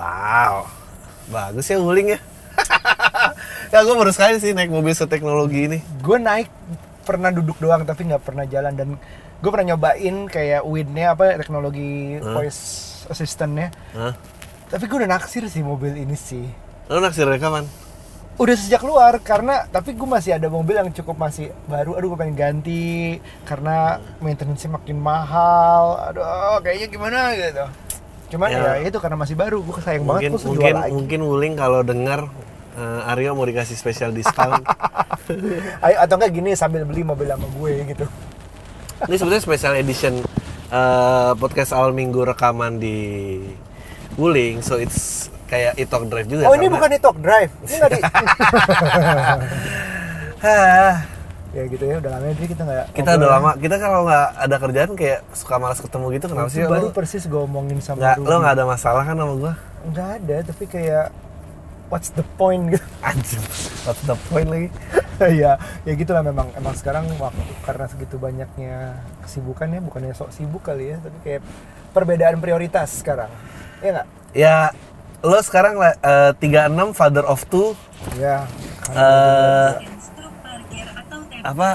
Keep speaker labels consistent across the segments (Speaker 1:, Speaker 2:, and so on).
Speaker 1: Wow, bagus ya Wuling ya. ya gue baru sekali sih naik mobil seteknologi ini.
Speaker 2: Gue naik pernah duduk doang tapi nggak pernah jalan dan gue pernah nyobain kayak Win-nya apa teknologi voice assistant-nya.
Speaker 1: Hah?
Speaker 2: Tapi gue udah naksir sih mobil ini sih.
Speaker 1: Lo naksir rekaman?
Speaker 2: Udah sejak keluar karena tapi gue masih ada mobil yang cukup masih baru. Aduh gue pengen ganti karena maintenance-nya makin mahal. Aduh kayaknya gimana gitu. Cuman
Speaker 1: Ya.
Speaker 2: ya, itu karena masih baru. Gue sayang banget
Speaker 1: Mungkin
Speaker 2: gue
Speaker 1: mungkin
Speaker 2: lagi.
Speaker 1: mungkin Wuling kalau dengar eh, Aryo mau dikasih special discount.
Speaker 2: Ayo, atau enggak gini sambil beli mobil sama gue gitu.
Speaker 1: ini sebetulnya special edition eh, podcast awal minggu rekaman di Wuling, so it's kayak e-talk drive juga.
Speaker 2: Oh ini bukan di Talk Drive. Ini nggak di. Ya gitu ya udah lama jadi kita nggak.
Speaker 1: kita udah lama. Kita kalau nggak ada kerjaan kayak suka malas ketemu gitu kenapa sih?
Speaker 2: Baru
Speaker 1: lo
Speaker 2: persis gue omongin sama Ruby.
Speaker 1: lo nggak ada masalah kan sama gua?
Speaker 2: Nggak ada tapi kayak what's the point gitu.
Speaker 1: anjir what's the point lagi?
Speaker 2: Ya ya gitulah memang. Emang sekarang waktu karena segitu banyaknya kesibukan ya bukannya sok sibuk kali ya tapi kayak perbedaan prioritas sekarang. Ya nggak?
Speaker 1: Ya lo sekarang lah eh, 36 father of two.
Speaker 2: Ya
Speaker 1: eh apa?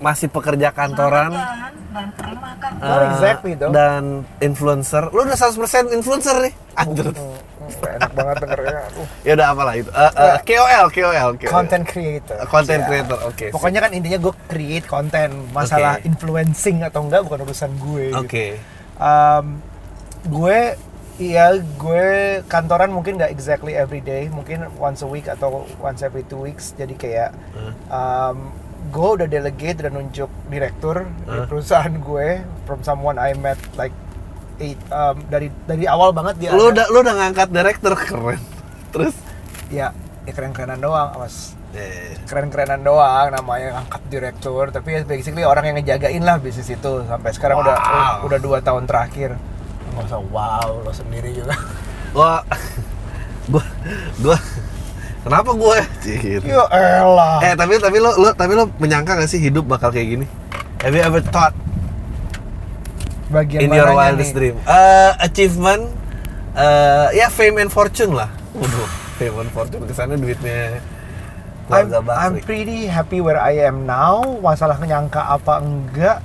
Speaker 1: Masih pekerja kantoran. Eh,
Speaker 2: exactly,
Speaker 1: dan influencer. Lo udah 100% influencer nih. Anjir.
Speaker 2: Hmm, nggak enak banget dengernya. Aduh.
Speaker 1: ya udah apalah itu. Eh, eh, KOL KOL KOL
Speaker 2: content creator.
Speaker 1: Content
Speaker 2: Ya.
Speaker 1: creator oke
Speaker 2: pokoknya kan intinya gue create konten masalah
Speaker 1: Oke.
Speaker 2: influencing atau enggak bukan urusan gue
Speaker 1: oke.
Speaker 2: Gitu. Um, gue iya gue kantoran mungkin nggak exactly every day mungkin once a week atau once every two weeks. Jadi kayak
Speaker 1: Hmm.
Speaker 2: um, gue udah delegate dan nunjuk direktur di
Speaker 1: Huh?
Speaker 2: perusahaan gue from someone I met like eight um, dari dari awal banget dia
Speaker 1: lo udah lo udah ngangkat director keren. Terus?
Speaker 2: Ya ya keren-kerenan doang awas.
Speaker 1: Eh,
Speaker 2: keren-kerenan doang namanya angkat direktur. Tapi ya basically orang yang ngejagain lah bisnis itu sampai sekarang udah
Speaker 1: Wow.
Speaker 2: udah dua tahun terakhir nggak usah wow lo sendiri juga.
Speaker 1: Gua gua gua kenapa gue Cih.
Speaker 2: ya elah.
Speaker 1: Eh tapi tapi lo, lo tapi lo menyangka gak sih hidup bakal kayak gini? Have you ever thought
Speaker 2: bagian
Speaker 1: in your wildest
Speaker 2: nih?
Speaker 1: dream? Eh, achievement eh, ya fame and fortune lah. Waduh, fame and fortune kesannya duitnya
Speaker 2: I'm, I'm pretty happy where I am now. Masalah menyangka apa enggak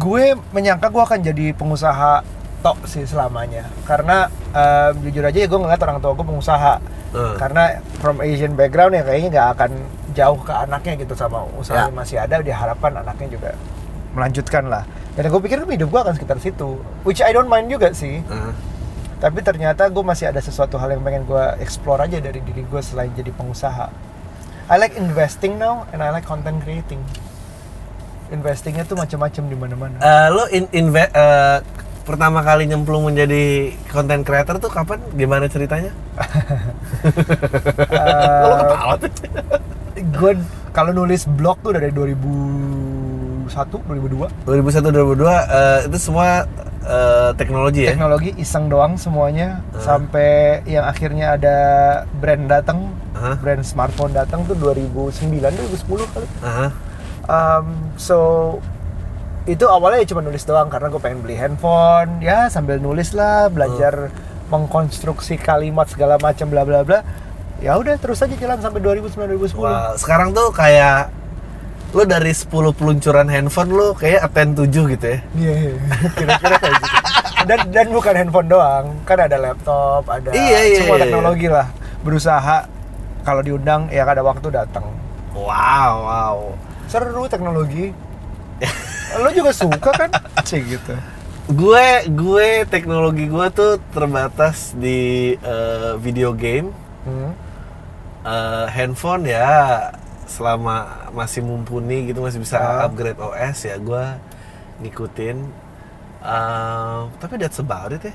Speaker 2: gue menyangka gue akan jadi pengusaha tok sih selamanya. Karena em, jujur aja ya gue ngeliat orang tua gue pengusaha.
Speaker 1: Hmm.
Speaker 2: karena from Asian background ya kayaknya nggak akan jauh ke anaknya gitu sama usaha
Speaker 1: Ya.
Speaker 2: masih ada. Diharapkan anaknya juga melanjutkan lah. Dan gue pikir hidup gue akan sekitar situ. Which I don't mind juga sih.
Speaker 1: Eh,
Speaker 2: tapi ternyata gue masih ada sesuatu hal yang pengen gue explore aja dari diri gue selain jadi pengusaha. I like investing now and I like content creating. Investingnya tuh macam-macam di mana-mana.
Speaker 1: Eh, lo in, inve- eh, pertama kali nyemplung menjadi content creator tuh kapan? Gimana ceritanya? Lo ketawa tuh.
Speaker 2: gue kalau nulis blog tuh dari 2001 2002
Speaker 1: 2001 2002 eh, itu semua eh, teknologi ya?
Speaker 2: Teknologi iseng doang semuanya sampai yang akhirnya ada brand datang
Speaker 1: Hah?
Speaker 2: brand smartphone datang tuh 2009 2010 kali.
Speaker 1: Aha.
Speaker 2: Um, so itu awalnya ya cuma nulis doang karena gue pengen beli handphone ya sambil nulis lah belajar mengkonstruksi kalimat segala macam bla bla bla ya udah terus aja jalan sampai 2009 2010
Speaker 1: Wah, sekarang tuh kayak lo dari 10 peluncuran handphone lo kayak attend 7 gitu ya
Speaker 2: Iya, iya. kira-kira kayak gitu. Dan dan bukan handphone doang, kan ada laptop, ada
Speaker 1: Iya, iya,
Speaker 2: semua
Speaker 1: iya,
Speaker 2: teknologi lah. Berusaha kalau diundang ya ada waktu datang.
Speaker 1: wow wow
Speaker 2: Seru teknologi. Lo juga suka kan? Cik gitu.
Speaker 1: gue gue teknologi gue tuh terbatas di eh, video game
Speaker 2: Hmm.
Speaker 1: Eh, handphone ya selama masih mumpuni gitu masih bisa
Speaker 2: Ah.
Speaker 1: upgrade OS ya gue ngikutin Eh, tapi that's about it ya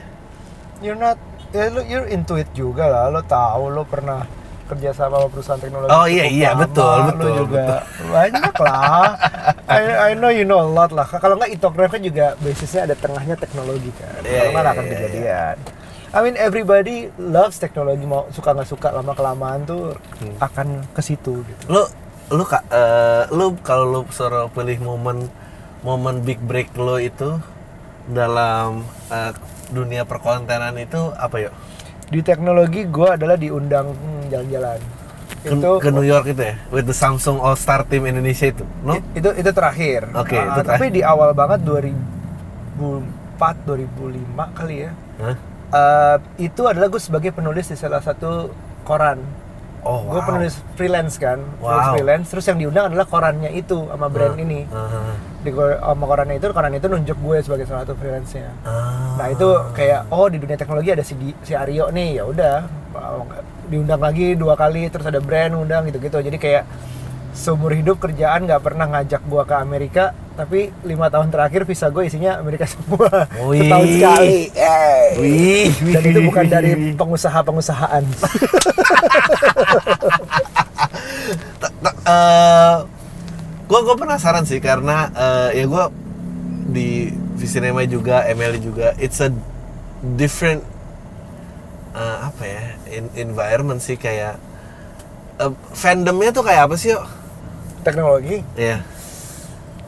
Speaker 2: You're not ya lo you're into it juga lah. Lo tahu lo pernah kerja sama sama perusahaan teknologi.
Speaker 1: Oh, iya, iya,
Speaker 2: lama.
Speaker 1: betul, betul,
Speaker 2: juga banyak lah. I, I know you know a lot lah. Kalau nggak Itograph kan juga basisnya ada tengahnya teknologi kan.
Speaker 1: Iya,
Speaker 2: Kalau nggak
Speaker 1: iya,
Speaker 2: akan
Speaker 1: iya,
Speaker 2: kejadian. I mean everybody loves teknologi mau suka nggak suka lama kelamaan tuh
Speaker 1: Hmm.
Speaker 2: akan ke situ gitu.
Speaker 1: lu lu kak eh, lu kalau lu suruh pilih momen momen big break lo itu dalam eh, dunia perkontenan itu apa yuk?
Speaker 2: Di teknologi gue adalah diundang hmm, jalan-jalan.
Speaker 1: Ke,
Speaker 2: Itu
Speaker 1: ke New York itu ya? With the Samsung All Star Team Indonesia itu? No?
Speaker 2: itu itu terakhir.
Speaker 1: Oke,
Speaker 2: Ah,
Speaker 1: itu
Speaker 2: tapi
Speaker 1: terakhir.
Speaker 2: di awal banget 2004 2005 kali ya.
Speaker 1: Hah?
Speaker 2: Eh, itu adalah gue sebagai penulis di salah satu koran.
Speaker 1: Oh,
Speaker 2: Gue
Speaker 1: wow.
Speaker 2: penulis freelance kan,
Speaker 1: Wow.
Speaker 2: freelance. Terus yang diundang adalah korannya itu sama brand
Speaker 1: Ah,
Speaker 2: ini.
Speaker 1: ah,
Speaker 2: Di sama korannya itu, koran itu nunjuk gue sebagai salah satu freelance-nya.
Speaker 1: ah.
Speaker 2: Nah itu kayak oh di dunia teknologi ada si si Aryo nih ya udah diundang lagi dua kali terus ada brand undang gitu-gitu jadi kayak seumur hidup kerjaan nggak pernah ngajak gua ke Amerika tapi lima tahun terakhir visa gue isinya Amerika semua
Speaker 1: Wih.
Speaker 2: setahun sekali Eh.
Speaker 1: Wih,
Speaker 2: dan itu bukan dari pengusaha-pengusahaan
Speaker 1: gue gue penasaran sih karena eh, ya gue di Visinema juga, ML juga, it's a different eh, apa ya in- environment sih kayak eh, fandomnya tuh kayak apa sih yuk?
Speaker 2: teknologi
Speaker 1: Ya,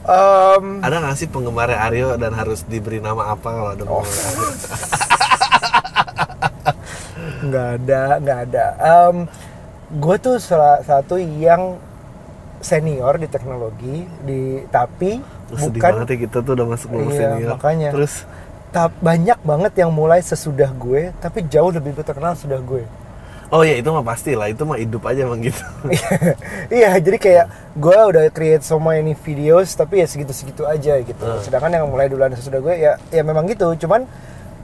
Speaker 2: Em,
Speaker 1: ada nggak sih penggemarnya Aryo dan harus diberi nama apa kalau ada
Speaker 2: Oh.
Speaker 1: penggemar
Speaker 2: nggak ada nggak ada gue tuh salah satu yang senior di teknologi di tapi
Speaker 1: sedih
Speaker 2: bukan
Speaker 1: banget ya kita tuh udah masuk nomor
Speaker 2: Iya,
Speaker 1: senior.
Speaker 2: makanya.
Speaker 1: Terus
Speaker 2: ta- banyak banget yang mulai sesudah gue tapi jauh lebih terkenal sudah gue
Speaker 1: Oh ya itu mah pasti lah, itu mah hidup aja emang gitu.
Speaker 2: iya jadi kayak gue udah create so many videos tapi ya segitu-segitu aja gitu
Speaker 1: Hmm.
Speaker 2: sedangkan yang mulai duluan sesudah gue ya ya memang gitu cuman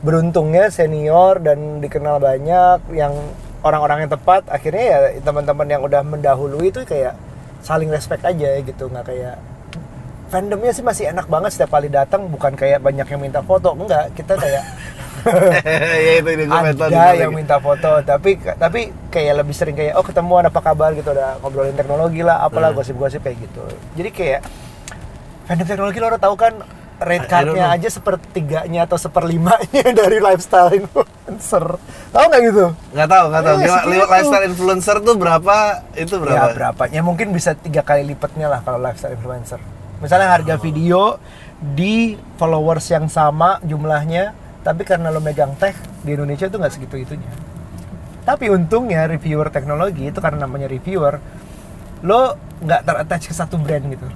Speaker 2: beruntungnya senior dan dikenal banyak yang orang-orang yang tepat akhirnya ya teman-teman yang udah mendahului itu kayak saling respect aja gitu nggak kayak fandomnya sih masih enak banget setiap kali datang bukan kayak banyak yang minta foto enggak kita kayak
Speaker 1: ya itu ini gue
Speaker 2: ada yang
Speaker 1: lagi.
Speaker 2: minta foto tapi tapi kayak lebih sering kayak oh ketemuan apa kabar gitu ada ngobrolin teknologi lah apalah
Speaker 1: Hmm.
Speaker 2: gosip-gosip kayak gitu jadi kayak fandom teknologi lo udah tahu kan rate cardnya aja sepertiganya atau seperlimanya dari lifestyle influencer tahu nggak gitu
Speaker 1: Nggak tahu, nggak tahu.
Speaker 2: Eh,
Speaker 1: Gimana,
Speaker 2: segitu.
Speaker 1: lifestyle influencer tuh berapa? Itu berapa?
Speaker 2: ya berapanya mungkin bisa tiga kali lipatnya lah kalau lifestyle influencer misalnya harga video di followers yang sama jumlahnya tapi karena lo megang tech di Indonesia tuh nggak segitu itunya. Tapi untungnya reviewer teknologi itu karena namanya reviewer lo nggak terattach ke satu brand gitu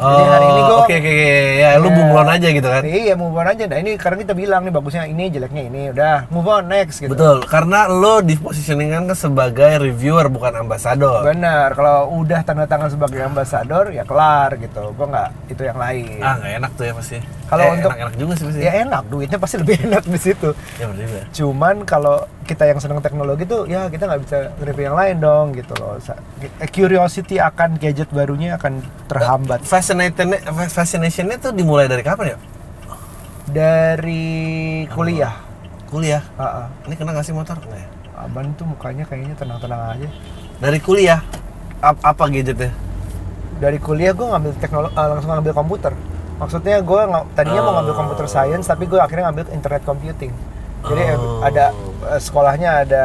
Speaker 1: Oh,
Speaker 2: Jadi hari ini gua-
Speaker 1: oke oke ya lu
Speaker 2: Ya.
Speaker 1: bunglon aja gitu kan.
Speaker 2: iya move on aja nah ini karena kita bilang nih bagusnya ini jeleknya ini udah move on next gitu
Speaker 1: Betul, karena lo dipositioningkan kan sebagai reviewer bukan ambasador.
Speaker 2: benar kalau udah tanda tangan sebagai ambasador ya kelar gitu gua nggak itu yang lain
Speaker 1: Ah nggak enak tuh ya pasti.
Speaker 2: Kalau
Speaker 1: Eh,
Speaker 2: untuk-
Speaker 1: enak-enak juga sih pasti.
Speaker 2: ya enak duitnya pasti lebih enak di situ
Speaker 1: Ya juga.
Speaker 2: cuman kalau kita yang senang teknologi tuh ya kita nggak bisa review yang lain dong gitu loh Sa- curiosity akan gadget barunya akan terhambat
Speaker 1: Fascinationnya, fascinationnya tuh dimulai dari kapan ya?
Speaker 2: dari kuliah
Speaker 1: Kuliah.
Speaker 2: Ah, ah.
Speaker 1: Ini kena nggak sih motor? Nggak ya?
Speaker 2: Aban tuh mukanya kayaknya tenang-tenang aja
Speaker 1: Dari kuliah. Ap- apa gadgetnya?
Speaker 2: dari kuliah gue ngambil teknologi langsung ngambil komputer maksudnya gue tadinya mau ngambil
Speaker 1: Oh.
Speaker 2: computer science tapi gue akhirnya ngambil internet computing jadi
Speaker 1: Oh.
Speaker 2: ada eh, sekolahnya ada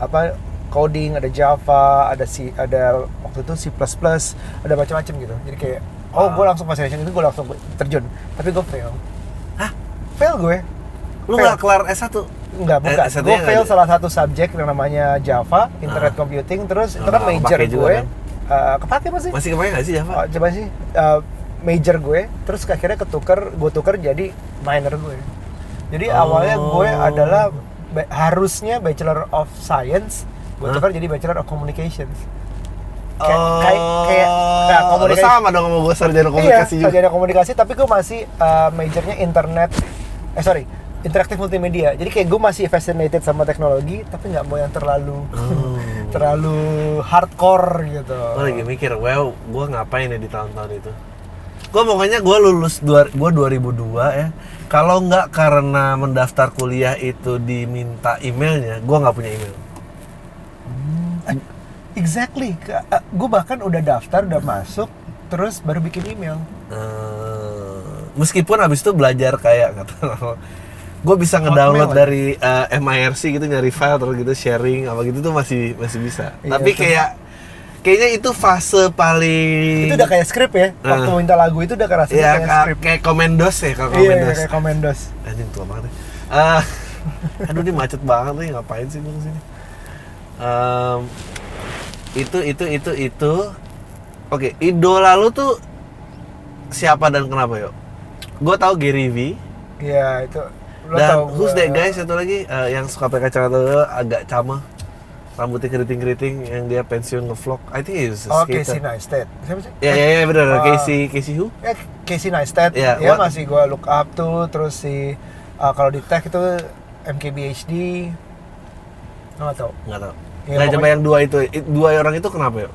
Speaker 2: apa coding ada Java ada C ada waktu itu C++ ada macam-macam gitu jadi kayak oh gue langsung fascination itu gue langsung terjun tapi gue fail
Speaker 1: Hah?
Speaker 2: fail gue
Speaker 1: Lu
Speaker 2: Fail.
Speaker 1: nggak kelar S1?
Speaker 2: Enggak,
Speaker 1: Eh,
Speaker 2: bukan.
Speaker 1: S1
Speaker 2: gue fail salah satu subjek yang namanya Java, Internet
Speaker 1: Ah.
Speaker 2: Computing, terus itu kan
Speaker 1: Ah,
Speaker 2: major
Speaker 1: kepake juga
Speaker 2: gue.
Speaker 1: kan?
Speaker 2: Eh, kepake masih?
Speaker 1: Masih kebayang nggak sih Java?
Speaker 2: Oh, coba sih eh, major gue terus akhirnya ketuker gue tuker jadi minor gue jadi
Speaker 1: Oh.
Speaker 2: awalnya gue adalah harusnya bachelor of science gue
Speaker 1: Hah?
Speaker 2: tukar jadi bachelor of communications
Speaker 1: Oh,
Speaker 2: kayak kayak kayak kayak
Speaker 1: lu
Speaker 2: komunikasi
Speaker 1: sama dong sama gue sarjana
Speaker 2: iya
Speaker 1: komunikasi juga.
Speaker 2: sarjana komunikasi tapi gue masih eh, majornya internet eh sorry interaktif multimedia jadi kayak gue masih fascinated sama teknologi tapi nggak mau yang terlalu
Speaker 1: Oh.
Speaker 2: terlalu hardcore gitu
Speaker 1: Gue lagi mikir, wow, gue ngapain ya di tahun-tahun itu? Gue pokoknya gue lulus dua, gue 2002 ya. Kalau nggak karena mendaftar kuliah itu diminta emailnya, gue nggak punya email.
Speaker 2: Exactly. gue bahkan udah daftar, udah masuk, terus baru bikin email.
Speaker 1: Eh, meskipun abis itu belajar kayak kata gue bisa ngedownload
Speaker 2: Hotmail
Speaker 1: dari eh, MIRC gitu nyari file terus gitu sharing apa gitu tuh masih masih bisa.
Speaker 2: Iya,
Speaker 1: Tapi
Speaker 2: tuh.
Speaker 1: kayak kayaknya itu fase paling
Speaker 2: Itu udah kayak skrip ya. Waktu minta lagu itu udah kerasa
Speaker 1: ya
Speaker 2: kayak skrip.
Speaker 1: kayak komendos ya kalau
Speaker 2: Iya,
Speaker 1: komendos.
Speaker 2: kayak komendos.
Speaker 1: Anjing tua banget. ya. Eh, aduh ini macet banget nih ngapain sih gue ke sini Em, itu itu itu itu oke idola lu tuh siapa dan kenapa yuk gue tahu Gary V
Speaker 2: Iya itu. Lo
Speaker 1: dan
Speaker 2: tau
Speaker 1: who's
Speaker 2: gua-
Speaker 1: that guy satu lagi eh, yang suka pakai kacamata agak camah rambutnya keriting-keriting yang dia pensiun ngevlog I think he's a
Speaker 2: Oh
Speaker 1: skater.
Speaker 2: Casey Neistat. Siapa sih?
Speaker 1: ya ya ya benar
Speaker 2: Ah.
Speaker 1: Casey Casey who
Speaker 2: Ya Casey Neistat. Ya
Speaker 1: what-
Speaker 2: masih gue look up tuh. Terus si uh, kalau di tech itu MKBHD. Nggak tahu.
Speaker 1: nggak tahu
Speaker 2: Ya,
Speaker 1: nah coba yang dua itu dua orang itu kenapa yuk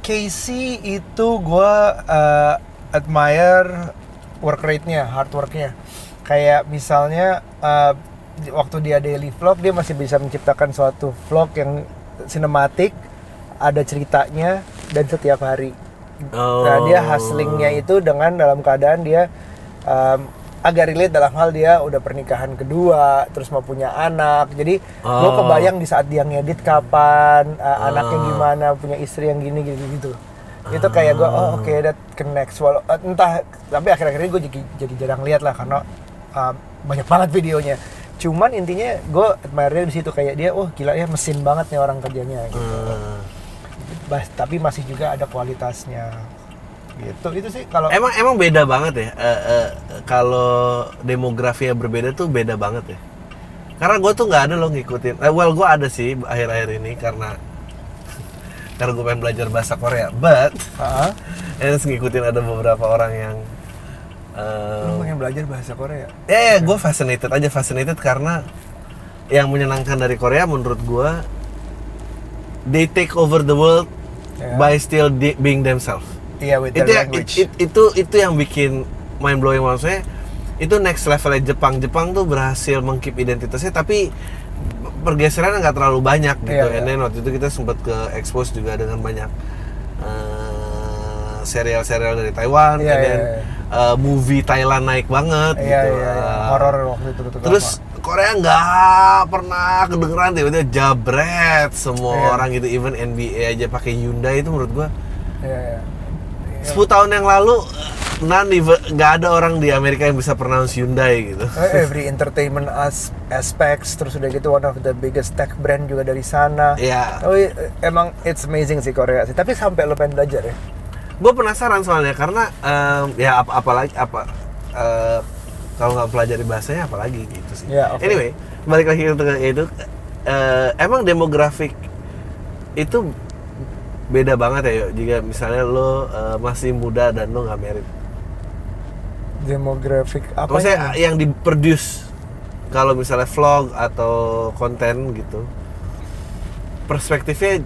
Speaker 2: Casey itu gue uh, admire work rate-nya, hard work-nya. Kayak misalnya uh, waktu dia daily vlog dia masih bisa menciptakan suatu vlog yang sinematik, ada ceritanya dan setiap hari. Nah dia hustlingnya itu dengan dalam keadaan dia um, agak relate dalam hal dia udah pernikahan kedua, terus mau punya anak. Jadi gue
Speaker 1: Oh.
Speaker 2: kebayang di saat dia ngedit kapan, uh,
Speaker 1: Ah.
Speaker 2: anaknya gimana, punya istri yang gini gitu gitu. Itu kayak gue oh oke that connects. Walau uh, entah tapi akhir-akhir ini gue jadi, jadi jarang lihat lah karena uh, banyak banget videonya. Cuman intinya gue admire di situ kayak dia, oh gila ya mesin banget nih orang kerjanya gitu.
Speaker 1: Hmm.
Speaker 2: Bas, tapi masih juga ada kualitasnya gitu itu sih kalau
Speaker 1: Emang emang beda banget ya. Eh, eh, kalau demografinya berbeda tuh beda banget ya. Karena gue tuh nggak ada loh ngikutin. Eh, well gue ada sih akhir-akhir ini karena karena gue pengen belajar bahasa Korea. But harus ngikutin ada beberapa orang yang
Speaker 2: lu pengen belajar bahasa Korea
Speaker 1: ya, ya gue fascinated aja fascinated karena yang menyenangkan dari Korea menurut gue they take over the world
Speaker 2: Ya.
Speaker 1: by still being themselves.
Speaker 2: Iya with
Speaker 1: itu yang-
Speaker 2: language.
Speaker 1: it- it- itu itu yang bikin mind blowing maksudnya. Itu next levelnya Jepang. Jepang tuh berhasil mengkeep identitasnya tapi pergeseran nggak terlalu banyak gitu.
Speaker 2: Iya, iya.
Speaker 1: and then waktu itu kita sempat ke expose juga dengan banyak eh, serial-serial dari Taiwan.
Speaker 2: Iya,
Speaker 1: and then
Speaker 2: iya,
Speaker 1: eh, movie Thailand naik banget
Speaker 2: iya
Speaker 1: gitu.
Speaker 2: iya iya.
Speaker 1: Eh,
Speaker 2: horor waktu itu terutama.
Speaker 1: terus Korea nggak pernah kedengeran tiba-tiba jabret semua
Speaker 2: Iya.
Speaker 1: orang gitu. Even NBA aja pakai Hyundai itu menurut gua
Speaker 2: iya iya
Speaker 1: 10 tahun yang lalu none even- nggak ada orang di Amerika yang bisa pronounce Hyundai gitu.
Speaker 2: Eh, every entertainment as aspects terus udah gitu one of the biggest tech brand juga dari sana
Speaker 1: Ya,
Speaker 2: oh, iya, emang it's amazing sih Korea sih tapi sampai lo pengen belajar ya
Speaker 1: gue penasaran soalnya karena em, ya apa apalagi apa eh, kalau nggak pelajari bahasanya apalagi gitu sih.
Speaker 2: Ya, oke.
Speaker 1: Anyway, balik lagi ke itu eh, emang demografik itu beda banget ya yuk jika misalnya lo eh, masih muda dan lo nggak married.
Speaker 2: demographic apa
Speaker 1: Maksudnya yang diproduce kalau misalnya vlog atau konten gitu perspektifnya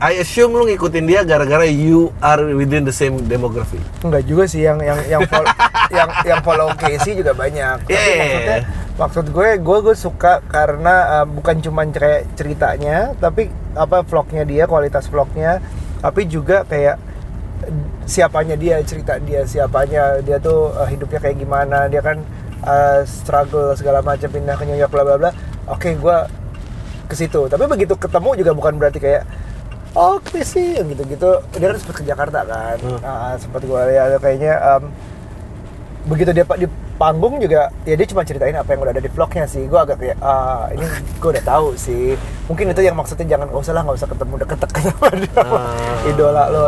Speaker 1: I assume lu ngikutin dia gara-gara you are within the same demography.
Speaker 2: Enggak juga sih yang yang yang follow, yang yang follow Casey juga banyak. Tapi
Speaker 1: Yeah.
Speaker 2: maksudnya maksud gue gue gue suka karena uh, bukan cuma ceritanya, tapi apa vlognya dia, kualitas vlognya, tapi juga kayak uh, siapanya dia, cerita dia, siapanya dia tuh uh, hidupnya kayak gimana, dia kan uh, struggle segala macam pindah ke New York bla bla bla. Oke, gue ke situ. Tapi begitu ketemu juga bukan berarti kayak oh sih yang gitu-gitu. Dia kan sempat ke Jakarta kan.
Speaker 1: Hmm.
Speaker 2: Nah, sempat gue lihat kayaknya um, begitu dia di panggung juga ya dia cuma ceritain apa yang udah ada di vlognya sih. Gue agak kayak ah ini gue udah tahu sih. Mungkin itu yang maksudnya jangan nggak usah lah nggak usah ketemu deket-deket sama dia.
Speaker 1: Ah.
Speaker 2: Idola lo.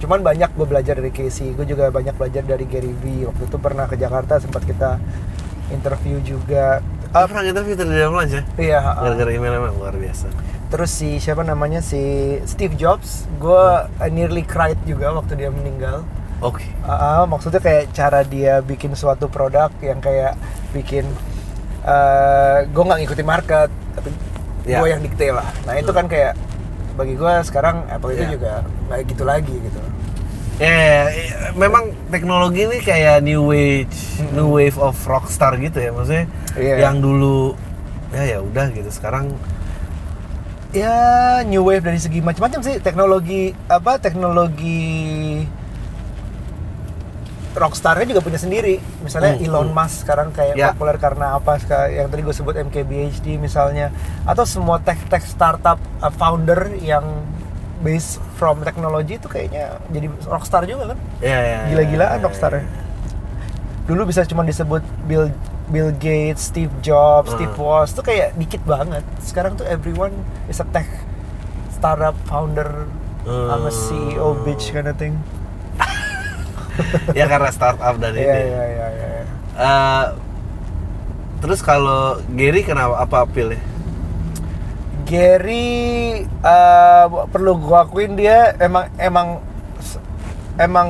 Speaker 2: Cuman banyak gue belajar dari Casey. Gue juga banyak belajar dari Gary Vee. Waktu itu pernah ke Jakarta sempat kita interview juga.
Speaker 1: Ah, pernah interview tadi di dalam lunch ya?
Speaker 2: Iya. ah.
Speaker 1: Gara-gara email emang luar biasa.
Speaker 2: Terus si siapa namanya si Steve Jobs, gue nearly cried juga waktu dia meninggal.
Speaker 1: Oke.
Speaker 2: Ah, ah, maksudnya kayak cara dia bikin suatu produk yang kayak bikin gue nggak ngikutin market, tapi
Speaker 1: Ya.
Speaker 2: gue yang dikte lah. Nah itu kan kayak bagi gue sekarang Apple itu
Speaker 1: Ya.
Speaker 2: juga nggak gitu lagi gitu.
Speaker 1: Ya, ya, ya, memang teknologi ini kayak new wave, new wave of rockstar gitu ya, maksudnya
Speaker 2: Iya.
Speaker 1: yang dulu ya ya udah gitu, sekarang
Speaker 2: Ya new wave dari segi macam-macam sih teknologi apa teknologi Rockstarnya juga punya sendiri. Misalnya
Speaker 1: Hmm,
Speaker 2: Elon
Speaker 1: hmm.
Speaker 2: Musk sekarang kayak
Speaker 1: Ya.
Speaker 2: populer karena apa? Yang tadi gue sebut MKBHD misalnya, atau semua tech-tech startup uh, founder yang based from teknologi itu kayaknya jadi rockstar juga kan?
Speaker 1: ya ya.
Speaker 2: Gila-gilaan
Speaker 1: ya,
Speaker 2: rockstar
Speaker 1: ya.
Speaker 2: Dulu bisa cuma disebut Bill Bill Gates, Steve Jobs, Steve
Speaker 1: Hmm.
Speaker 2: Woz tuh kayak dikit banget. Sekarang tuh everyone is a tech startup founder, I'm a CEO
Speaker 1: Hmm.
Speaker 2: bitch kind of thing.
Speaker 1: ya karena startup dan
Speaker 2: Iya
Speaker 1: ini.
Speaker 2: iya iya iya.
Speaker 1: Eh, terus kalau Gary kenapa apa appeal
Speaker 2: Gary eh, perlu gua akuin dia emang emang emang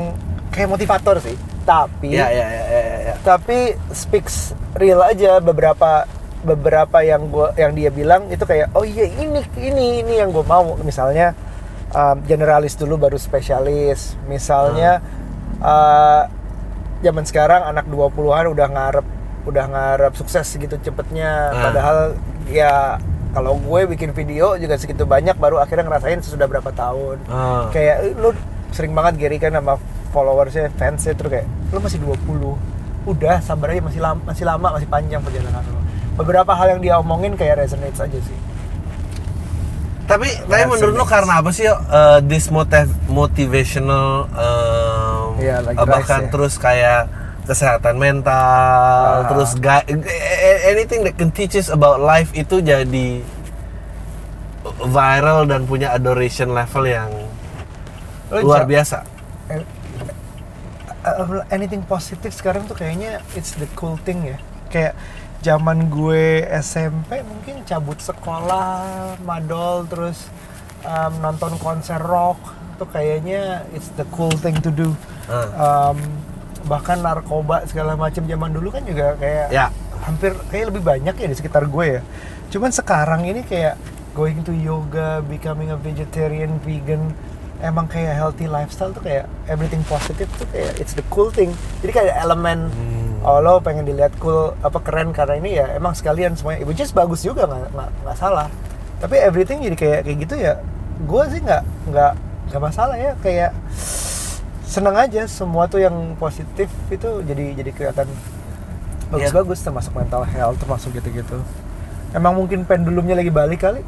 Speaker 2: kayak motivator sih. Tapi
Speaker 1: Ya ya ya ya. ya, ya.
Speaker 2: tapi speaks real aja beberapa beberapa yang gua yang dia bilang itu kayak oh iya ini ini ini yang gue mau misalnya um, generalis dulu baru spesialis misalnya uh, zaman sekarang anak 20-an udah ngarep udah ngarep sukses segitu cepetnya.
Speaker 1: Ah.
Speaker 2: padahal ya kalau gue bikin video juga segitu banyak baru akhirnya ngerasain sesudah berapa tahun.
Speaker 1: Ah.
Speaker 2: kayak "Eh, lu sering banget Gary kan sama followersnya fansnya terus kayak lu masih 20 udah sabar aja masih lama masih lama masih panjang perjalanan lu. Beberapa hal yang dia omongin kayak resonates aja sih.
Speaker 1: Tapi tapi menurut lu karena apa sih uh, this motiv motivational um,
Speaker 2: Iya, lagi
Speaker 1: uh, bahkan
Speaker 2: ya.
Speaker 1: terus kayak kesehatan mental,
Speaker 2: Ah.
Speaker 1: terus ga- anything that can teach us about life itu jadi viral dan punya adoration level yang
Speaker 2: Lu
Speaker 1: luar biasa.
Speaker 2: Eh, anything positif sekarang tuh kayaknya it's the cool thing ya kayak zaman gue SMP mungkin cabut sekolah madol terus um, nonton konser rock tuh kayaknya it's the cool thing to do
Speaker 1: Ah.
Speaker 2: Um, bahkan narkoba segala macam zaman dulu kan juga kayak
Speaker 1: Ya.
Speaker 2: hampir kayak lebih banyak ya di sekitar gue ya cuman sekarang ini kayak going to yoga becoming a vegetarian vegan emang kayak healthy lifestyle tuh kayak everything positive tuh kayak it's the cool thing jadi kayak elemen
Speaker 1: Hmm.
Speaker 2: oh lo pengen dilihat cool apa keren karena ini ya emang sekalian semuanya which is bagus juga nggak nggak salah tapi everything jadi kayak kayak gitu ya gue sih nggak nggak nggak masalah ya kayak seneng aja semua tuh yang positif itu jadi jadi kelihatan bagus-bagus termasuk mental health termasuk gitu-gitu emang mungkin pendulumnya lagi balik kali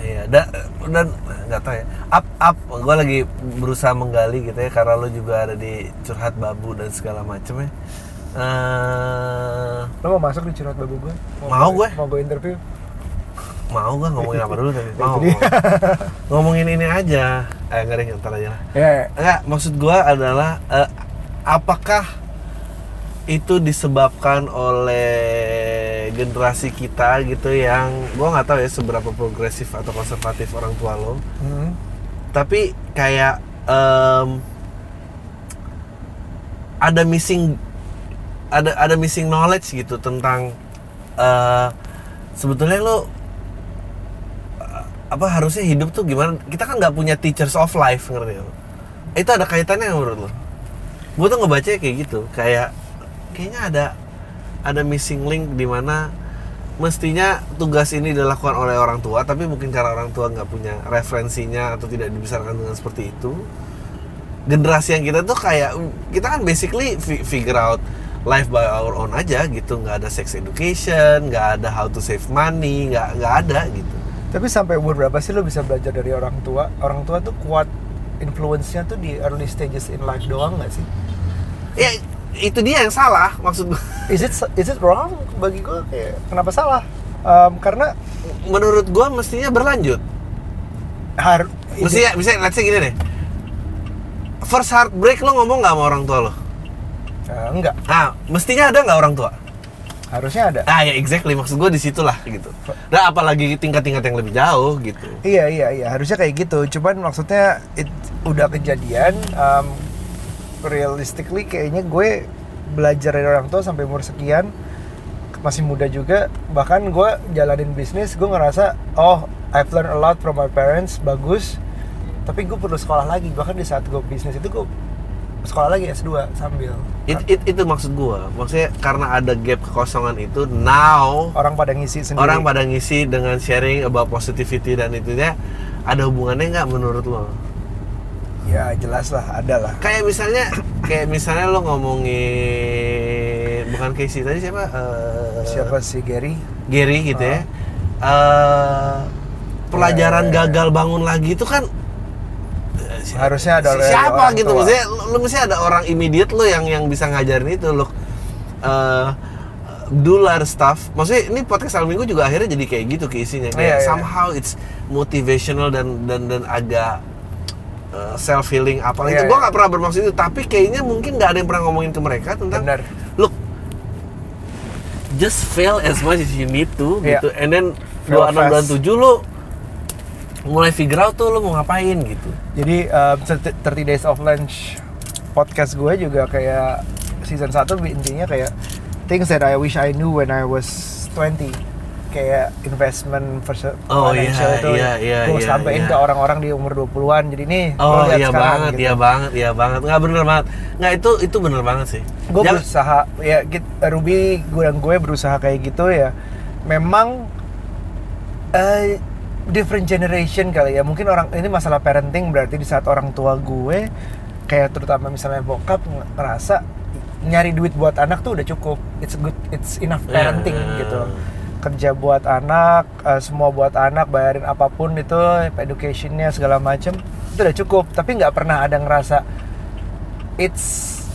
Speaker 1: Iya, dan dan nggak tahu ya. Up up, gue lagi berusaha menggali gitu ya karena lo juga ada di curhat babu dan segala macem ya. Eh,
Speaker 2: lo mau masuk di curhat babu gue
Speaker 1: Mau gue.
Speaker 2: mau gue interview
Speaker 1: mau gak ngomongin apa dulu tadi? Mau.
Speaker 2: Jadi-
Speaker 1: ngomongin ini aja. Eh nggak deh, ntar aja lah.
Speaker 2: ya
Speaker 1: Enggak, maksud gua adalah eh, apakah itu disebabkan oleh generasi kita gitu yang gua nggak tahu ya seberapa progresif atau konservatif orang tua lo
Speaker 2: hmm.
Speaker 1: tapi kayak em, ada missing ada ada missing knowledge gitu tentang eh, sebetulnya lo apa harusnya hidup tuh gimana? Kita kan nggak punya teachers of life ngerti lo itu ada kaitannya menurut lo? Gue tuh ngebaca kayak gitu kayak kayaknya ada ada missing link di mana mestinya tugas ini dilakukan oleh orang tua tapi mungkin karena orang tua nggak punya referensinya atau tidak dibesarkan dengan seperti itu generasi yang kita tuh kayak kita kan basically fi- figure out life by our own aja gitu. Nggak ada sex education nggak ada how to save money nggak nggak ada gitu
Speaker 2: tapi sampai umur berapa sih lo bisa belajar dari orang tua? Orang tua tuh kuat influence-nya tuh di early stages in life doang nggak sih?
Speaker 1: Ya itu dia yang salah maksud gue
Speaker 2: is it is it wrong bagi gue kayak kenapa salah? Em, karena
Speaker 1: menurut gue mestinya berlanjut.
Speaker 2: Har
Speaker 1: mestinya bisa let's say gini deh. First heartbreak lo ngomong nggak sama orang tua lo?
Speaker 2: Eh, enggak
Speaker 1: ah mestinya ada nggak orang tua
Speaker 2: harusnya ada
Speaker 1: ah ya exactly maksud gue di situlah gitu nah apalagi tingkat-tingkat yang lebih jauh gitu
Speaker 2: Iya iya iya harusnya kayak gitu. Cuman maksudnya it, udah kejadian. Um, realistically kayaknya gue belajar dari orang tua sampai umur sekian masih muda juga. Bahkan gue jalanin bisnis gue ngerasa oh I've learned a lot from my parents bagus. Tapi gue perlu sekolah lagi. Bahkan di saat gue bisnis itu gue sekolah lagi S2 sambil.
Speaker 1: It- it- itu maksud gua maksudnya karena ada gap kekosongan itu now
Speaker 2: Orang pada ngisi sendiri.
Speaker 1: orang pada ngisi dengan sharing about positivity dan itunya ada hubungannya nggak menurut lo
Speaker 2: Ya jelas lah ada lah.
Speaker 1: kayak misalnya kayak misalnya lo ngomongin bukan Casey tadi siapa Eh,
Speaker 2: Siapa sih Gary?
Speaker 1: Gary gitu ya Eh, pelajaran
Speaker 2: Ya, ya, ya.
Speaker 1: gagal bangun lagi itu kan si-
Speaker 2: Harusnya ada
Speaker 1: si- siapa
Speaker 2: orang
Speaker 1: gitu
Speaker 2: tua.
Speaker 1: maksudnya lu, lu mesti ada orang immediate lo yang yang bisa ngajarin itu lo Eh, dular stuff. Maksudnya ini podcast Al Minggu juga akhirnya jadi kayak gitu keisinya. Kayak
Speaker 2: Iya, iya.
Speaker 1: somehow it's motivational dan dan dan agak self healing apa itu.
Speaker 2: Iya,
Speaker 1: Gua
Speaker 2: iya.
Speaker 1: nggak pernah bermaksud itu, tapi kayaknya mungkin nggak ada yang pernah ngomongin ke mereka tentang
Speaker 2: Benar.
Speaker 1: look just fail as much as you need to
Speaker 2: Iya.
Speaker 1: gitu. And then
Speaker 2: Fail
Speaker 1: 26 bulan. 7 lu mulai figure out tuh lu mau ngapain gitu.
Speaker 2: Jadi um, 30 30 Days of Lunch podcast gue juga kayak season 1 intinya kayak things that I wish I knew when I was 20 kayak investment vers-
Speaker 1: Oh,
Speaker 2: financial
Speaker 1: iya,
Speaker 2: itu
Speaker 1: iya, iya,
Speaker 2: gue
Speaker 1: iya,
Speaker 2: sampein
Speaker 1: iya.
Speaker 2: ke orang-orang di umur 20-an jadi nih lo
Speaker 1: Oh iya
Speaker 2: sekarang,
Speaker 1: banget,
Speaker 2: gitu.
Speaker 1: iya banget, iya banget. Nggak bener banget. Nggak itu itu bener banget sih.
Speaker 2: gue
Speaker 1: Jangan-
Speaker 2: berusaha ya Ruby gue dan gue berusaha kayak gitu ya memang eh, different generation kali ya. Mungkin orang ini masalah parenting berarti di saat orang tua gue kayak terutama misalnya bokap ng- ngerasa nyari duit buat anak tuh udah cukup. It's good it's enough
Speaker 1: Ya.
Speaker 2: parenting gitu. Kerja buat anak eh, semua buat anak bayarin apa pun itu educationnya segala macem itu udah cukup. Tapi nggak pernah ada ngerasa it's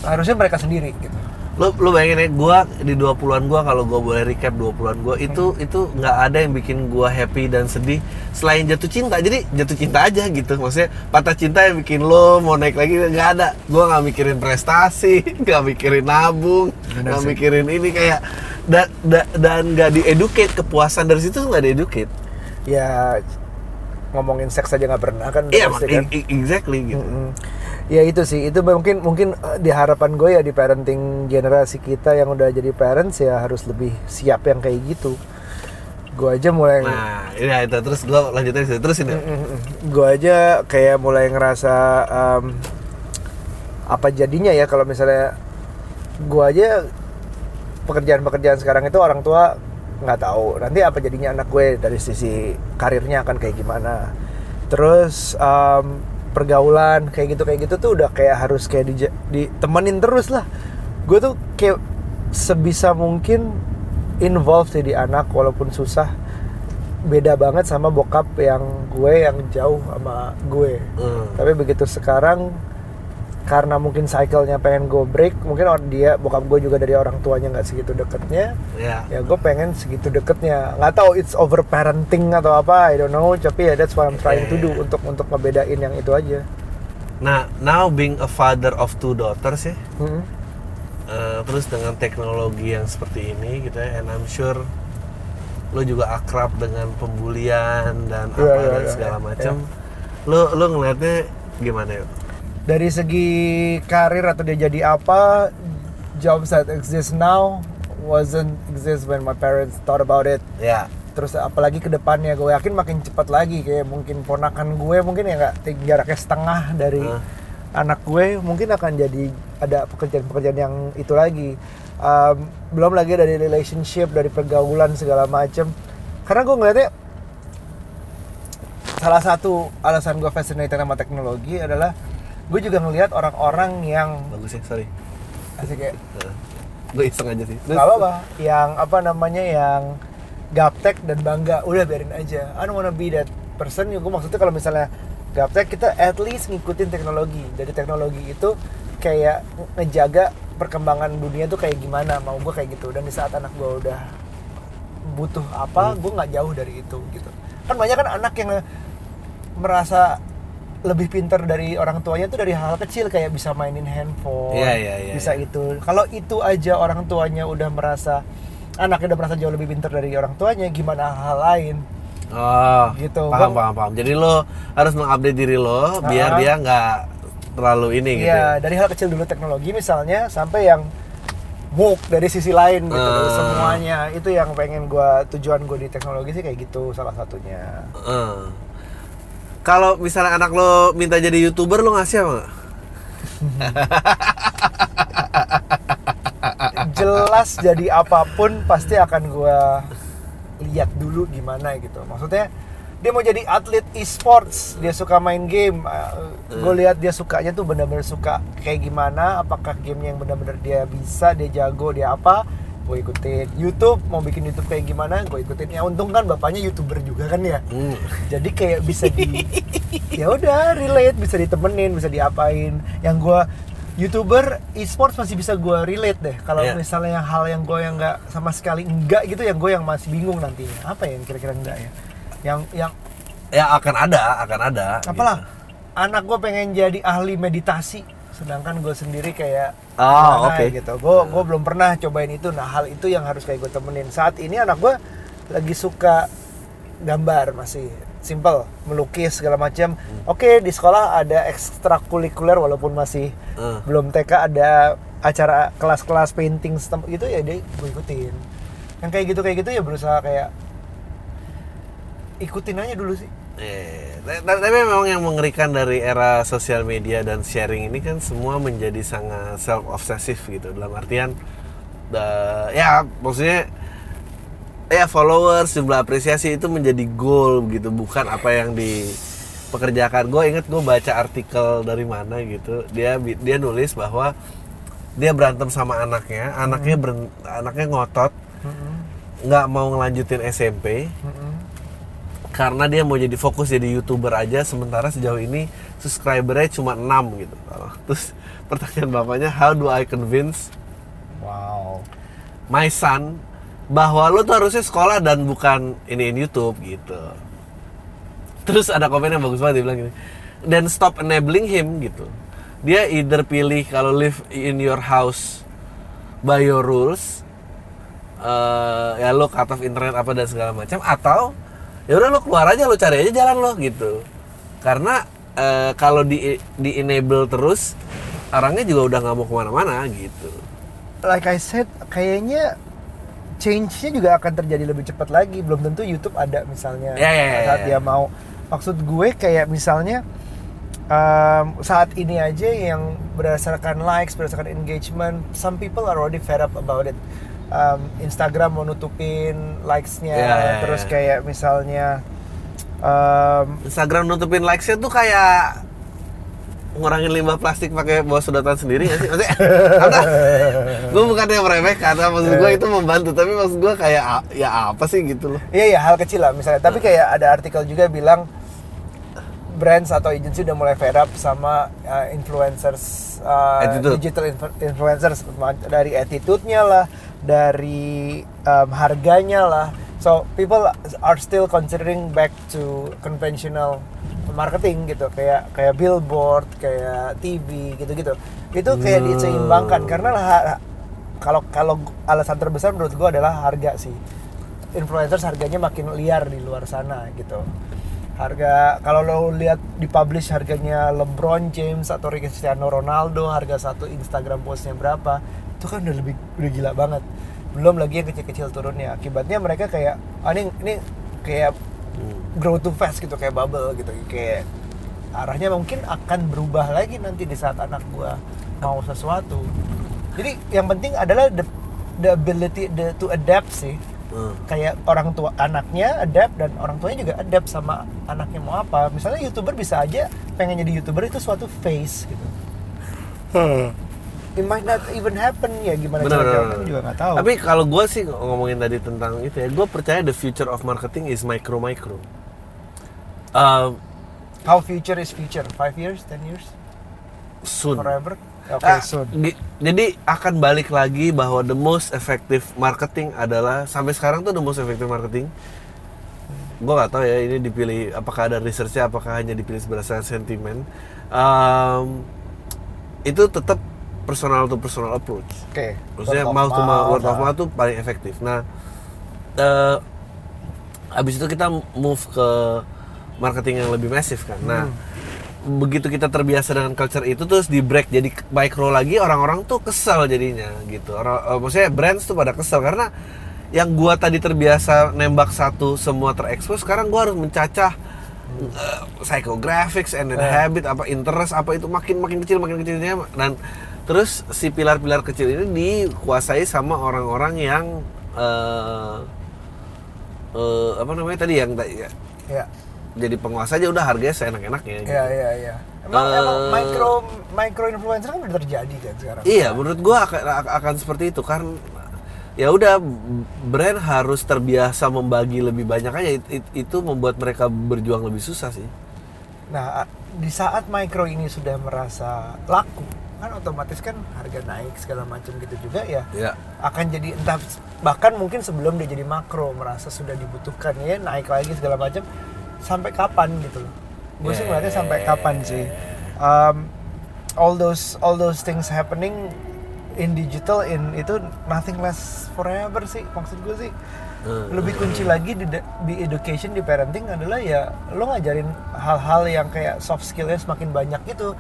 Speaker 2: harusnya mereka sendiri gitu.
Speaker 1: Lu lu bayangin ya, gua di 20-an gua kalau gua boleh recap 20-an gua itu itu nggak ada yang bikin gua happy dan sedih selain jatuh cinta. Jadi jatuh cinta aja gitu. Maksudnya patah cinta yang bikin lo mau naik lagi nggak ada. Gua nggak mikirin prestasi, nggak mikirin nabung, nggak mikirin ini kayak dan da- dan nggak dieducate kepuasan dari situ nggak dieducate.
Speaker 2: ya ngomongin seks aja nggak pernah kan
Speaker 1: Iya, mak-
Speaker 2: kan
Speaker 1: exactly gitu.
Speaker 2: Mm-mm. ya itu sih itu mungkin mungkin eh, di harapan gue ya di parenting generasi kita yang udah jadi parents ya harus lebih siap yang kayak gitu gue aja mulai
Speaker 1: Nah, ini itu. Terus gua lanjutin situ. terus ini.
Speaker 2: gue aja kayak mulai ngerasa em, apa jadinya ya kalau misalnya gue aja pekerjaan-pekerjaan sekarang itu orang tua nggak tahu. Nanti apa jadinya anak gue dari sisi karirnya akan kayak gimana. Terus em, pergaulan kayak gitu kayak gitu tuh udah kayak harus kayak di, ditemenin terus lah. Gue tuh kayak sebisa mungkin involved sih di anak walaupun susah beda banget sama bokap yang gue yang jauh sama gue
Speaker 1: Hmm.
Speaker 2: tapi begitu sekarang karena mungkin cycle-nya pengen go break mungkin orang dia bokap gue juga dari orang tuanya nggak segitu deketnya
Speaker 1: Ya.
Speaker 2: ya gue pengen segitu deketnya nggak tahu it's over parenting atau apa I don't know tapi ya that's what I'm trying to do untuk untuk ngebedain yang itu aja
Speaker 1: Nah, now being a father of two daughters ya,
Speaker 2: Mm-mm.
Speaker 1: Eh, terus dengan teknologi yang seperti ini gitu ya, and I'm sure lo juga akrab dengan pembulian dan
Speaker 2: Iya,
Speaker 1: apa
Speaker 2: iya,
Speaker 1: dan
Speaker 2: iya,
Speaker 1: segala
Speaker 2: iya.
Speaker 1: macam. Lo lo ngelihatnya gimana ya?
Speaker 2: dari segi karir atau dia jadi apa jobs that exist now wasn't exist when my parents thought about it
Speaker 1: Ya,
Speaker 2: terus apalagi ke depannya gue yakin makin cepat lagi kayak mungkin ponakan gue mungkin ya nggak jaraknya setengah dari
Speaker 1: Hah?
Speaker 2: anak gue mungkin akan jadi ada pekerjaan-pekerjaan yang itu lagi. Um, belum lagi dari relationship dari pergaulan segala macem. Karena gue ngeliatnya salah satu alasan gue fascinated sama teknologi adalah gue juga ngelihat orang-orang yang
Speaker 1: bagus ya, sorry.
Speaker 2: asik kayak
Speaker 1: gue iseng aja sih.
Speaker 2: Nggak apa-apa. Yang apa namanya yang gaptek dan bangga udah biarin aja. I don't wanna be that person. Gue maksudnya kalau misalnya gaptek kita at least ngikutin teknologi. Dari teknologi itu kayak ngejaga perkembangan dunia tuh kayak gimana mau gue kayak gitu dan di saat anak gue udah butuh apa gue nggak jauh dari itu gitu kan banyak kan anak yang merasa lebih pintar dari orang tuanya tuh dari hal kecil kayak bisa mainin handphone
Speaker 1: Iya, iya, iya,
Speaker 2: bisa
Speaker 1: iya.
Speaker 2: itu kalau itu aja orang tuanya udah merasa anaknya udah merasa jauh lebih pintar dari orang tuanya gimana hal lain
Speaker 1: Oh,
Speaker 2: Gitu.
Speaker 1: Paham,
Speaker 2: Gua-
Speaker 1: paham, paham. Jadi lo harus mengupdate diri lo biar
Speaker 2: Ah.
Speaker 1: dia nggak terlalu ini gitu.
Speaker 2: Iya,
Speaker 1: ya.
Speaker 2: dari hal kecil dulu teknologi misalnya sampai yang woke dari sisi lain gitu
Speaker 1: Ah.
Speaker 2: semuanya itu yang pengen gua tujuan gue di teknologi sih kayak gitu salah satunya
Speaker 1: Eh. Kalau misalnya anak lo minta jadi youtuber lo ngasih apa nggak?
Speaker 2: jelas jadi apa pun pasti akan gua lihat dulu gimana gitu maksudnya dia mau jadi atlet e-sports. Dia suka main game. Gue lihat dia sukanya tuh benar-benar suka kayak gimana apakah game yang benar-benar dia bisa dia jago dia apa. Gue ikutin YouTube mau bikin YouTube kayak gimana gue ikutin. Ya untung kan bapaknya youtuber juga kan ya.
Speaker 1: Hmm.
Speaker 2: jadi kayak bisa di ya udah relate bisa ditemenin bisa diapain. Yang gua youtuber e-sports masih bisa gue relate deh. Kalau
Speaker 1: Iya.
Speaker 2: misalnya yang hal yang gue yang nggak sama sekali enggak gitu yang gue yang masih bingung nantinya. Apa ya yang kira-kira enggak ya yang yang
Speaker 1: ya akan ada akan ada
Speaker 2: apalah?
Speaker 1: gitu.
Speaker 2: anak gue pengen jadi ahli meditasi sedangkan gue sendiri kayak
Speaker 1: Oh, oke.
Speaker 2: gitu. Gue gue belum pernah cobain itu. Nah hal itu yang harus kayak gue temenin. Saat ini anak gue lagi suka gambar masih. Simple melukis segala macam
Speaker 1: Hmm.
Speaker 2: oke di sekolah ada ekstrakurikuler walaupun masih
Speaker 1: Eh.
Speaker 2: belum TK ada acara kelas-kelas painting gitu ya dia gue ikutin. Yang kayak gitu kayak gitu ya berusaha kayak ikutin aja dulu sih.
Speaker 1: Eh, ta- tapi memang yang mengerikan dari era sosial media dan sharing ini kan semua menjadi sangat self obsessive gitu. Dalam artian da- ya maksudnya ya followers jumlah apresiasi itu menjadi goal gitu. Bukan apa yang dipekerjakan. Gue inget gue baca artikel dari mana gitu. Dia dia nulis bahwa dia berantem sama anaknya. Anaknya beren- anaknya ngotot. Nggak mau ngelanjutin SMP karena dia mau jadi fokus jadi youtuber aja sementara sejauh ini subscribernya cuma 6 gitu. Terus pertanyaan bapaknya how do I convince
Speaker 2: wow.
Speaker 1: my son bahwa lo tuh harusnya sekolah dan bukan iniin YouTube? Gitu. Terus ada komen yang bagus banget dia bilang gini dan stop enabling him gitu. Dia either pilih kalau live in your house by your rules eh, ya lo cut off internet apa dan segala macam atau ya udah lo keluar aja lo cari aja jalan lo gitu. Karena eh, kalau di di enable terus orangnya juga udah nggak mau ke mana-mana gitu.
Speaker 2: Like I said kayaknya change-nya juga akan terjadi lebih cepat lagi. Belum tentu YouTube ada misalnya.
Speaker 1: Ya, ya, ya,
Speaker 2: saat
Speaker 1: ya.
Speaker 2: dia mau. Maksud gue kayak misalnya um, saat ini aja yang berdasarkan likes berdasarkan engagement some people are already fed up about it um, Instagram mau nutupin likes-nya
Speaker 1: Ya, ya, ya.
Speaker 2: terus kayak misalnya um,
Speaker 1: Instagram nutupin likes-nya tuh kayak ngurangin limbah plastik pakai bawa sedotan sendiri nggak sih? Maksudnya, apa? gue bukannya meremehkan, maksud gue itu membantu, tapi maksud gue kayak ya apa sih gitu loh?
Speaker 2: Iya iya hal kecil lah misalnya. Tapi kayak ada artikel juga bilang brands atau agency udah mulai fed up sama uh, influencers uh,
Speaker 1: Attitude.
Speaker 2: digital influ- influencers dari attitude-nya lah, dari um, harganya lah. So people are still considering back to conventional marketing gitu kayak kayak billboard, kayak TV gitu-gitu. Itu kayak
Speaker 1: Hmm.
Speaker 2: diseimbangkan karena kalau kalau alasan terbesar menurut gua adalah harga sih influencers harganya makin liar di luar sana gitu. Harga kalau lo lihat di publish harganya LeBron James atau Cristiano Ronaldo harga satu Instagram postnya berapa itu kan udah lebih udah gila banget. Belum lagi yang kecil-kecil turunnya. Akibatnya mereka kayak ah, ini ini kayak grow too fast gitu kayak bubble gitu kayak arahnya mungkin akan berubah lagi nanti di saat anak gua mau sesuatu. Jadi yang penting adalah the, the ability the, to adapt sih
Speaker 1: Hmm.
Speaker 2: kayak orang tua anaknya adapt dan orang tuanya juga adapt sama anaknya mau apa. Misalnya youtuber bisa aja pengen jadi youtuber itu suatu phase gitu. It might not even happen ya gimana
Speaker 1: Bener,
Speaker 2: cara
Speaker 1: bener,
Speaker 2: juga nggak tahu.
Speaker 1: Tapi kalau gue sih ngomongin tadi tentang itu ya, gue percaya the future of marketing is micro micro. Um,
Speaker 2: how future is future? Five years? Ten years?
Speaker 1: Soon.
Speaker 2: forever oke
Speaker 1: Ah,
Speaker 2: soon
Speaker 1: di- jadi akan balik lagi bahwa the most effective marketing adalah sampai sekarang tuh the most effective marketing. Gue nggak tahu ya ini dipilih apakah ada researchnya apakah hanya dipilih berdasarkan sentimen. Um, itu tetap personal to personal approach.
Speaker 2: oke
Speaker 1: Maksudnya
Speaker 2: Word of
Speaker 1: mouth to mouth, word of
Speaker 2: ah.
Speaker 1: mouth tuh paling efektif. Nah, eh habis itu kita move ke marketing yang lebih masif kan. Nah, begitu kita terbiasa dengan culture itu terus di break jadi micro lagi orang-orang tuh kesel jadinya gitu. Orang, eh, maksudnya brands tuh pada kesel karena yang gua tadi terbiasa nembak satu semua terekspos sekarang gua harus mencacah eh, psychographics and then
Speaker 2: Eh.
Speaker 1: habit apa interest apa itu makin makin kecil makin kecilnya dan terus si pilar-pilar kecil ini dikuasai sama orang-orang yang eh eh, apa namanya tadi yang ya,
Speaker 2: ya
Speaker 1: jadi penguasa aja udah harganya seenak-enaknya gitu.
Speaker 2: ya ya ya emang
Speaker 1: Eh.
Speaker 2: emang micro micro influencer kan udah terjadi kan sekarang
Speaker 1: Iya, menurut gua akan akan seperti itu kan ya udah brand harus terbiasa membagi lebih banyak aja It- it- itu membuat mereka berjuang lebih susah sih.
Speaker 2: Nah, di saat micro ini sudah merasa laku, kan otomatis kan harga naik segala macam gitu juga ya
Speaker 1: ya
Speaker 2: akan jadi entah bahkan mungkin sebelum dia jadi makro merasa sudah dibutuhkan ya naik lagi segala macam sampai kapan gitu loh. Gue sih ngeliatnya sampai kapan sih. Um, all those all those things happening in digital in itu nothing less forever sih maksud gue sih.
Speaker 1: Hmm,
Speaker 2: lebih kunci lagi di, di education di parenting adalah ya lo ngajarin hal-hal yang kayak soft skillnya semakin banyak gitu.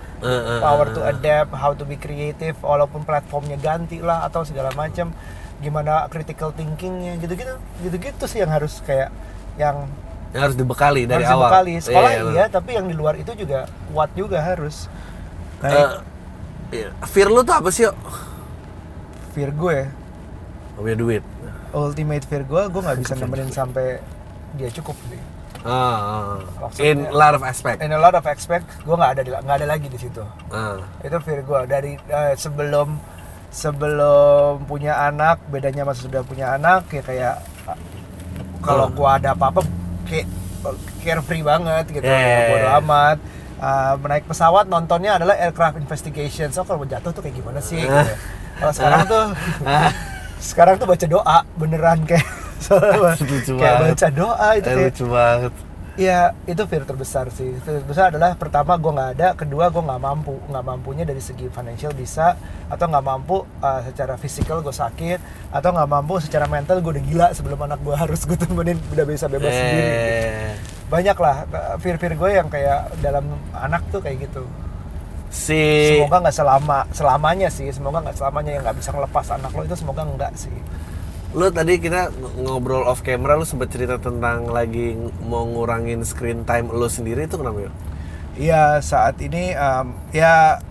Speaker 2: Power to adapt how to be creative walaupun platformnya ganti lah atau segala macam gimana critical thinkingnya gitu-gitu gitu-gitu sih yang harus kayak yang
Speaker 1: yang harus dibekali dari
Speaker 2: harus
Speaker 1: awal.
Speaker 2: dibekali. Sekolah
Speaker 1: Iya,
Speaker 2: iya, tapi yang di luar itu juga kuat juga harus.
Speaker 1: Eh,
Speaker 2: kayak
Speaker 1: iya. fear lu tuh apa sih yuk?
Speaker 2: Fear gue.
Speaker 1: Punya duit.
Speaker 2: Ultimate fear gue gue nggak bisa nemenin sampai dia cukup sih.
Speaker 1: Ah, ah.
Speaker 2: Maksudnya-
Speaker 1: in a lot of aspect
Speaker 2: in a lot of aspect gue nggak ada di- nggak ada lagi di situ.
Speaker 1: Ah.
Speaker 2: itu fear gue. Dari eh, sebelum sebelum punya anak bedanya masa sudah punya anak ya kayak eh, kalau gue ada apa-apa kayak carefree banget gitu
Speaker 1: Yeah,
Speaker 2: bodo amat. Eh, menaik pesawat nontonnya adalah aircraft investigation. So kalau jatuh tuh kayak gimana sih gitu. kalau sekarang tuh sekarang tuh baca doa beneran kayak. Kayak baca doa itu
Speaker 1: Eh,
Speaker 2: kayak
Speaker 1: lucu banget
Speaker 2: Ya itu fear terbesar sih. Fear terbesar adalah pertama gue nggak ada, kedua gue nggak mampu, nggak mampunya dari segi financial bisa, atau nggak mampu uh, secara fisikal gue sakit, atau nggak mampu secara mental gue udah gila sebelum anak gue harus gue temenin udah bisa bebas sendiri. gitu.
Speaker 1: eh,
Speaker 2: Banyak lah fear fear gue yang kayak dalam anak tuh kayak gitu.
Speaker 1: si
Speaker 2: Semoga nggak selama selamanya sih, semoga nggak selamanya yang nggak bisa ngelepas anak lo itu semoga enggak sih.
Speaker 1: Lu tadi kita ng- ngobrol off camera lu sempat cerita tentang lagi mau ngurangin screen time lu sendiri itu kenapa ya?
Speaker 2: Iya saat ini em, ya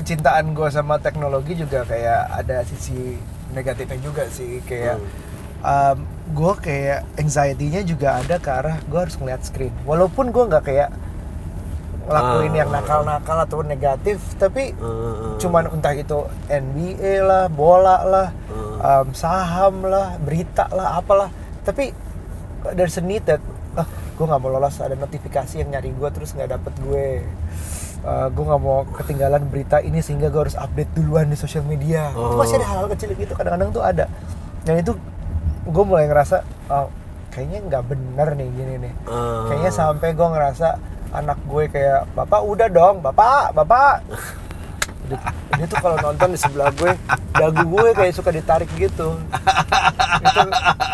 Speaker 2: kecintaan gue sama teknologi juga kayak ada sisi negatifnya juga sih kayak gue kayak anxiety-nya juga ada ke arah gue harus ngeliat screen walaupun gue nggak kayak ngelakuin
Speaker 1: Ah.
Speaker 2: yang nakal-nakal atau negatif tapi
Speaker 1: Eh,
Speaker 2: cuman entah itu NBA lah bola lah
Speaker 1: Hmm.
Speaker 2: em, saham lah berita lah apalah. Tapi dari seni that ah, gue nggak mau lolos ada notifikasi yang nyari gue terus nggak dapet gue. Eh, gue nggak mau ketinggalan berita ini sehingga gue harus update duluan di sosial media. Itu
Speaker 1: Oh.
Speaker 2: masih ada hal-hal kecil gitu kadang-kadang tuh ada. Dan itu gue mulai ngerasa oh, kayaknya nggak bener nih gini nih.
Speaker 1: Eh,
Speaker 2: kayaknya sampai gue ngerasa anak gue kayak bapak udah dong bapak bapak dia, dia tuh kalau nonton di sebelah gue dagu gue kayak suka ditarik gitu itu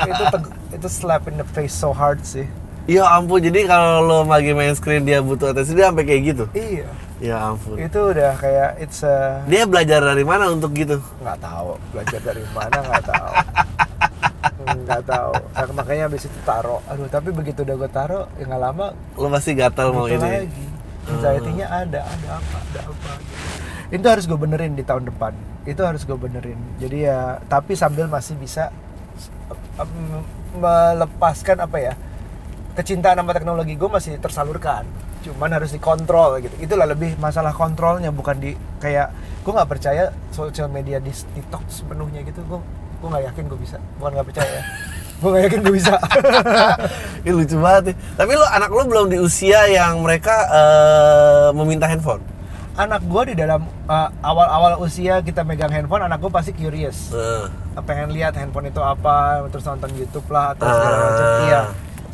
Speaker 2: itu itu slap in the face so hard sih
Speaker 1: Ya ampun, jadi kalau lo lagi main screen dia butuh atensi dia sampai kayak gitu.
Speaker 2: iya
Speaker 1: Ya ampun.
Speaker 2: itu udah kayak it's a
Speaker 1: Dia belajar dari mana untuk gitu?
Speaker 2: nggak tahu belajar dari mana nggak tahu nggak tahu. Nah, makanya habis itu taro. Aduh tapi begitu udah gue taro ya nggak lama
Speaker 1: Lo pasti gatal mau ini.
Speaker 2: lagi. Anxiety-nya ada ada apa ada apa gitu. itu harus gue benerin di tahun depan. Itu harus gue benerin. Jadi ya tapi sambil masih bisa melepaskan apa ya kecintaan sama teknologi gue masih tersalurkan. Cuman harus dikontrol gitu. Itulah lebih masalah kontrolnya bukan di kayak gue nggak percaya sosial media di TikTok sepenuhnya gitu. Gue gue nggak yakin gue bisa. Bukan nggak percaya gue nggak yakin gue bisa.
Speaker 1: Ini lucu banget nih. Tapi lo anak lo belum di usia yang mereka eh, meminta handphone.
Speaker 2: anak gue di dalam uh, awal-awal usia kita megang handphone anak gue pasti curious.
Speaker 1: Eh,
Speaker 2: pengen lihat handphone itu apa terus nonton YouTube lah atau segala macam.
Speaker 1: Ah.
Speaker 2: iya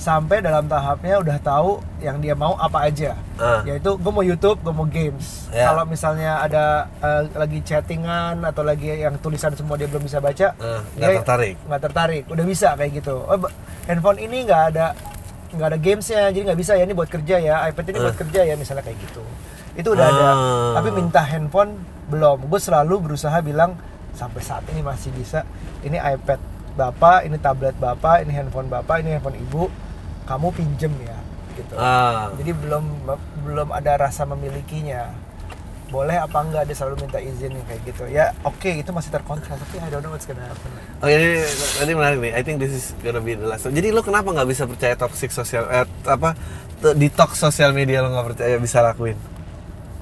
Speaker 2: sampai dalam tahapnya udah tahu yang dia mau apa aja.
Speaker 1: Ah.
Speaker 2: yaitu gue mau YouTube gue mau games.
Speaker 1: Ya.
Speaker 2: kalau misalnya ada uh, lagi chattingan atau lagi yang tulisan semua dia belum bisa baca dia
Speaker 1: nggak tertarik.
Speaker 2: nggak tertarik. Udah bisa kayak gitu. Oh, handphone ini nggak ada nggak ada gamesnya jadi nggak bisa ya ini buat kerja ya. iPad ini buat kerja ya misalnya kayak gitu. Itu udah ada.
Speaker 1: Ah.
Speaker 2: tapi minta handphone belum. Gue selalu berusaha bilang sampai saat ini masih bisa. Ini iPad bapak ini tablet bapak ini handphone bapak ini handphone ibu kamu pinjem ya gitu
Speaker 1: ah.
Speaker 2: jadi belum belum ada rasa memilikinya boleh apa enggak dia selalu minta izin kayak gitu ya oke itu masih terkontrol tapi I don't know what's gonna happen
Speaker 1: Oh ini tadi menarik nih. I think this is gonna be the last. one. Jadi lo kenapa nggak bisa percaya toxic sosial eh, apa detox sosial media lo nggak percaya bisa lakuin?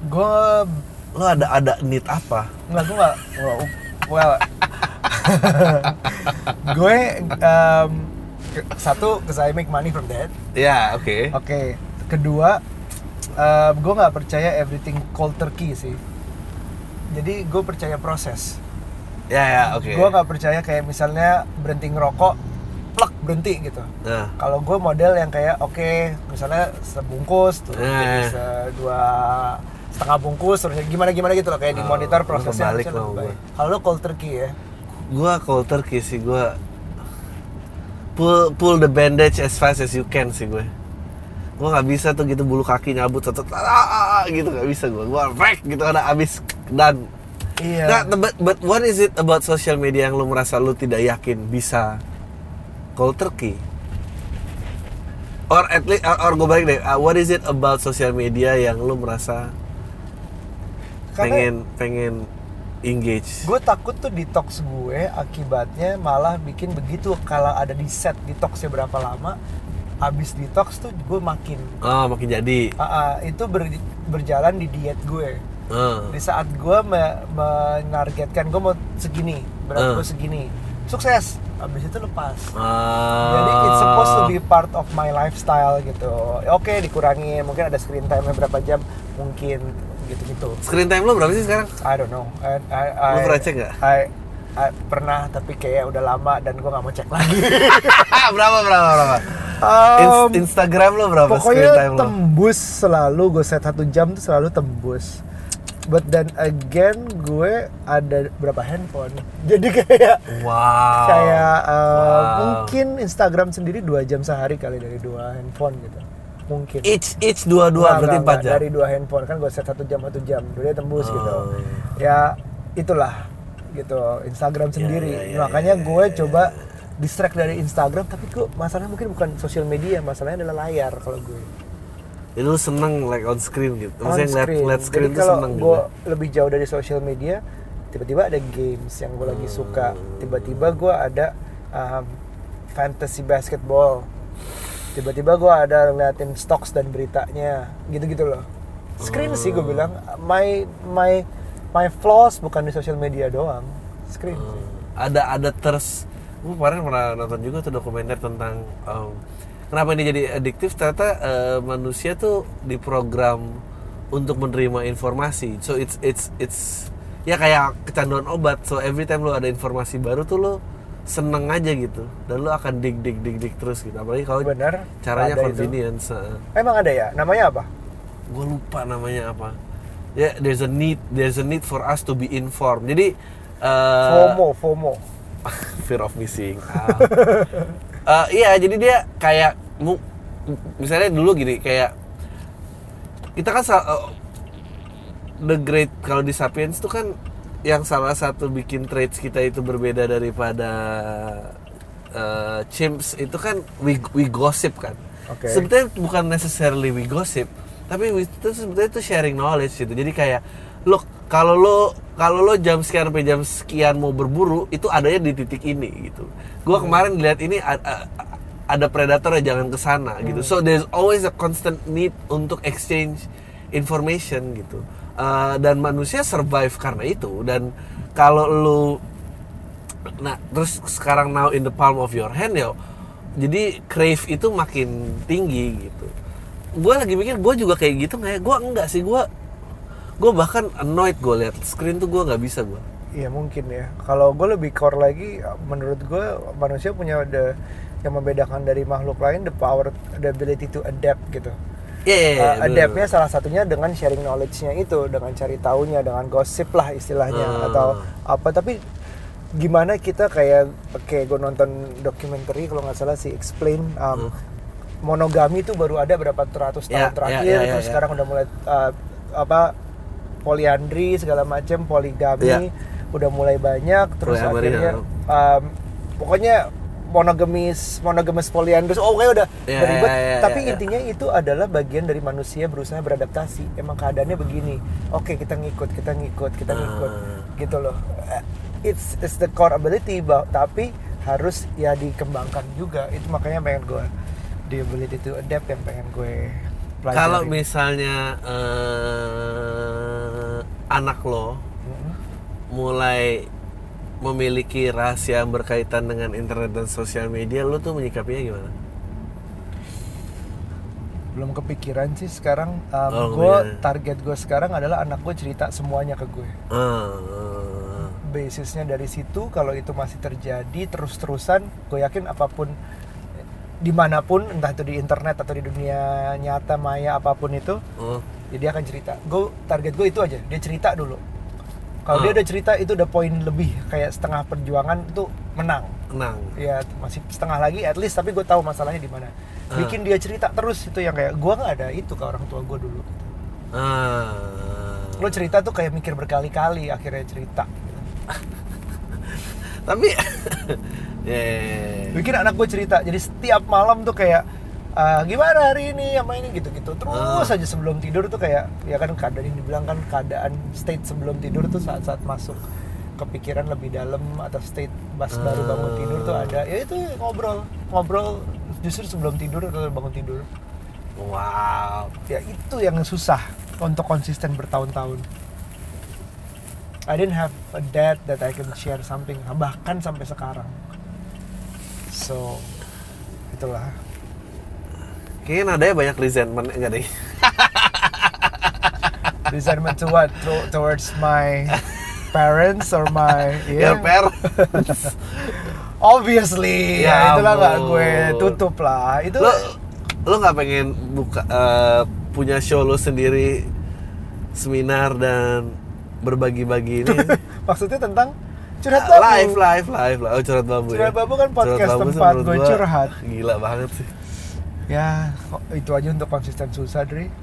Speaker 2: gue
Speaker 1: Lo ada ada need apa?
Speaker 2: nggak gue nggak well gue em, ke- satu because I make money from that
Speaker 1: Ya oke.
Speaker 2: Oke, kedua, gue nggak percaya everything cold turkey sih. jadi gue percaya proses
Speaker 1: Ya ya oke.
Speaker 2: gue nggak percaya kayak misalnya berhenti ngerokok plek berhenti gitu
Speaker 1: Nah,
Speaker 2: kalau gue model yang kayak oke misalnya sebungkus terus
Speaker 1: Eh.
Speaker 2: jadi se- dua setengah bungkus terus gimana gimana gitu loh kayak
Speaker 1: Oh,
Speaker 2: prosesnya harusnya lebih
Speaker 1: sama
Speaker 2: baik.
Speaker 1: gua.
Speaker 2: kalau lo cold turkey ya
Speaker 1: gua cold turkey sih gua pull pull the bandage as fast as you can sih gue. Gua nggak bisa tuh gitu bulu kaki nyabut satu ah, ah, ah, gitu nggak bisa gua. Gua rek gitu ada abis dan
Speaker 2: iya
Speaker 1: Nah, but, but what is it about social media yang lu merasa lu tidak yakin bisa cold turkey? Or at least, or, or gue balik deh, uh, what is it about social media yang lu merasa
Speaker 2: Karena-
Speaker 1: pengen pengen engage?
Speaker 2: gue takut tuh detox gue akibatnya malah bikin begitu. Kalau ada di set detoxnya berapa lama abis detox tuh gue makin
Speaker 1: Oh, makin jadi.
Speaker 2: Ah, ah, itu ber- berjalan di diet gue.
Speaker 1: Uh,
Speaker 2: di saat gue me- menargetkan gue mau segini berat
Speaker 1: Ah.
Speaker 2: gue segini sukses. Abis itu lepas.
Speaker 1: Ah.
Speaker 2: jadi it's supposed to be part of my lifestyle gitu. Oke dikurangi mungkin ada screen time berapa jam? Mungkin gitu-gitu
Speaker 1: Screen time lu berapa sih sekarang?
Speaker 2: I don't know I, I, I,
Speaker 1: Lu pernah cek nggak?
Speaker 2: I, I- pernah tapi kayak udah lama dan gue nggak mau cek lagi
Speaker 1: berapa berapa berapa?
Speaker 2: Um,
Speaker 1: Ins- Instagram lu berapa screen
Speaker 2: pokoknya
Speaker 1: time lu?
Speaker 2: tembus selalu gue set satu jam tuh selalu tembus but then again gue ada berapa handphone jadi kayak
Speaker 1: Wow.
Speaker 2: kayak uh,
Speaker 1: Wow.
Speaker 2: mungkin Instagram sendiri dua jam sehari kali dari dua handphone gitu mungkin
Speaker 1: each each dua dua berarti empat jam.
Speaker 2: dari dua handphone kan gue set satu jam satu jam dia tembus
Speaker 1: Oh.
Speaker 2: gitu ya itulah gitu Instagram sendiri
Speaker 1: ya, ya,
Speaker 2: makanya
Speaker 1: ya,
Speaker 2: gue coba distract dari Instagram tapi gue masalahnya mungkin bukan sosial media masalahnya adalah layar kalau gue
Speaker 1: Jadi lu seneng like on screen gitu.
Speaker 2: on
Speaker 1: Maksudnya ngeliat,
Speaker 2: screen.
Speaker 1: ngeliat screen
Speaker 2: Jadi kalau
Speaker 1: seneng
Speaker 2: gue
Speaker 1: gitu.
Speaker 2: lebih jauh dari sosial media, tiba-tiba ada games yang gue lagi suka.
Speaker 1: Hmm.
Speaker 2: Tiba-tiba gue ada um, fantasy basketball. Tiba-tiba gue ada ngeliatin stocks dan beritanya, gitu-gitu loh. Screen sih gue
Speaker 1: Hmm.
Speaker 2: bilang, my my my flaws bukan di sosial media doang, screen.
Speaker 1: Hmm.
Speaker 2: sih.
Speaker 1: Ada ada ters. Gue kemarin pernah nonton juga tuh dokumenter tentang um, kenapa ini jadi adiktif. Ternyata uh, manusia tuh diprogram untuk menerima informasi. So it's it's it's ya kayak kecanduan obat. So every time lo ada informasi baru tuh lo seneng aja gitu dan lo akan dig dig dig dig terus gitu apalagi kalau
Speaker 2: Bener,
Speaker 1: caranya
Speaker 2: itu.
Speaker 1: convenience uh.
Speaker 2: Emang ada ya? Namanya apa?
Speaker 1: gue lupa namanya apa ya there's a need there's a need for us to be informed jadi uh,
Speaker 2: FOMO, FOMO.
Speaker 1: fear of missing out Uh, iya jadi dia kayak misalnya dulu gini kayak kita kan uh, the great kalau di sapiens itu kan yang salah satu bikin traits kita itu berbeda daripada uh, chimps itu kan we, we gossip kan.
Speaker 2: Oke.
Speaker 1: sebetulnya bukan necessarily we gossip tapi we- itu sebetulnya itu sharing knowledge gitu. Jadi kayak lo kalau lo kalau lo jam sekian sampai jam sekian mau berburu itu adanya di titik ini gitu. Gua kemarin lihat ini a- a- ada predator ya jangan ke sana gitu. So there's always a constant need untuk exchange information gitu Uh, dan manusia survive karena itu dan kalau lo Nah, terus sekarang now in the palm of your hand ya. Jadi crave itu makin tinggi gitu. Gue lagi mikir gue juga kayak gitu nggak ya? Gue enggak sih gue. Gue bahkan annoyed gue lihat screen tuh gue nggak bisa gue.
Speaker 2: Iya mungkin ya. Kalau gue lebih core lagi, menurut gue manusia punya the yang membedakan dari makhluk lain the power, the ability to adapt gitu.
Speaker 1: Iya, iya,
Speaker 2: Uh, adaptnya salah satunya dengan sharing knowledge-nya itu, dengan cari taunya, dengan gosip lah istilahnya
Speaker 1: Hmm.
Speaker 2: atau apa. Tapi gimana kita kayak, oke, gue nonton dokumenter kalau nggak salah si explain um, monogami itu baru ada berapa ratus.
Speaker 1: Ya,
Speaker 2: tahun terakhir,
Speaker 1: ya, ya, ya,
Speaker 2: terus
Speaker 1: ya.
Speaker 2: sekarang udah mulai uh, apa poliandri segala macam, poligami
Speaker 1: Ya.
Speaker 2: udah mulai banyak, terus
Speaker 1: Polyamory,
Speaker 2: akhirnya
Speaker 1: ya.
Speaker 2: um, pokoknya monogamis monogamis poliandrus oh kayak udah
Speaker 1: Ya,
Speaker 2: udah ribet.
Speaker 1: ya, ya,
Speaker 2: tapi
Speaker 1: ya, ya.
Speaker 2: intinya itu adalah bagian dari manusia berusaha beradaptasi. Emang keadaannya begini. Oke kita ngikut kita ngikut kita ngikut.
Speaker 1: Ah.
Speaker 2: gitu loh. Eh, it's it's the core ability tapi harus ya dikembangkan juga. Itu makanya pengen gue the ability to adapt yang pengen gue pelajari.
Speaker 1: Kalau misalnya eh, anak lo
Speaker 2: Mm-mm.
Speaker 1: mulai memiliki rahasia yang berkaitan dengan internet dan sosial media, lo tuh menyikapinya gimana?
Speaker 2: belum kepikiran sih sekarang. Um,
Speaker 1: Oh,
Speaker 2: gue
Speaker 1: iya.
Speaker 2: target gue sekarang adalah anak gue cerita semuanya ke gue.
Speaker 1: Ah,
Speaker 2: basisnya dari situ kalau itu masih terjadi terus-terusan gue yakin apa pun di mana pun entah itu di internet atau di dunia nyata maya apa pun itu
Speaker 1: oh,
Speaker 2: ya dia akan cerita. Gue target gue itu aja dia cerita dulu kalau
Speaker 1: Ah.
Speaker 2: dia udah cerita itu udah poin lebih kayak setengah perjuangan itu menang
Speaker 1: kenang.
Speaker 2: ya masih setengah lagi at least tapi gue tahu masalahnya di mana
Speaker 1: Ah.
Speaker 2: bikin dia cerita terus itu yang kayak gue nggak ada itu ke orang tua gue dulu
Speaker 1: Ah.
Speaker 2: lo cerita tuh kayak mikir berkali-kali akhirnya cerita
Speaker 1: Tapi yeah.
Speaker 2: bikin anak gue cerita jadi setiap malam tuh kayak "Ah, gimana hari ini? Sama ini? Gitu-gitu. Terus
Speaker 1: Ah.
Speaker 2: aja sebelum tidur tuh kayak ya kan keadaan yang dibilang kan keadaan state sebelum tidur tuh saat-saat masuk kepikiran lebih dalam atau state pas baru bangun tidur tuh ada. Ya itu ngobrol ngobrol justru sebelum tidur atau bangun tidur.
Speaker 1: Wow.
Speaker 2: ya itu yang susah untuk konsisten bertahun-tahun. I didn't have a dad that I can share something bahkan sampai sekarang. So itulah
Speaker 1: Kayaknya nadanya banyak resentment enggak deh.
Speaker 2: resentment to what To- towards my parents or my
Speaker 1: Ya
Speaker 2: yeah
Speaker 1: per.
Speaker 2: obviously
Speaker 1: Ya
Speaker 2: ya, itulah nggak gue. Tutup lah. Itu
Speaker 1: lo lo nggak pengen buka eh, punya show lo sendiri seminar dan berbagi-bagi ini?
Speaker 2: Maksudnya tentang curhat babu?
Speaker 1: live live live lah. Oh curhat babu
Speaker 2: Curhat
Speaker 1: ya
Speaker 2: Babu kan podcast
Speaker 1: Curhat Babu
Speaker 2: tempat gue curhat.
Speaker 1: gila banget sih
Speaker 2: ya itu aja untuk konsisten susah Dri.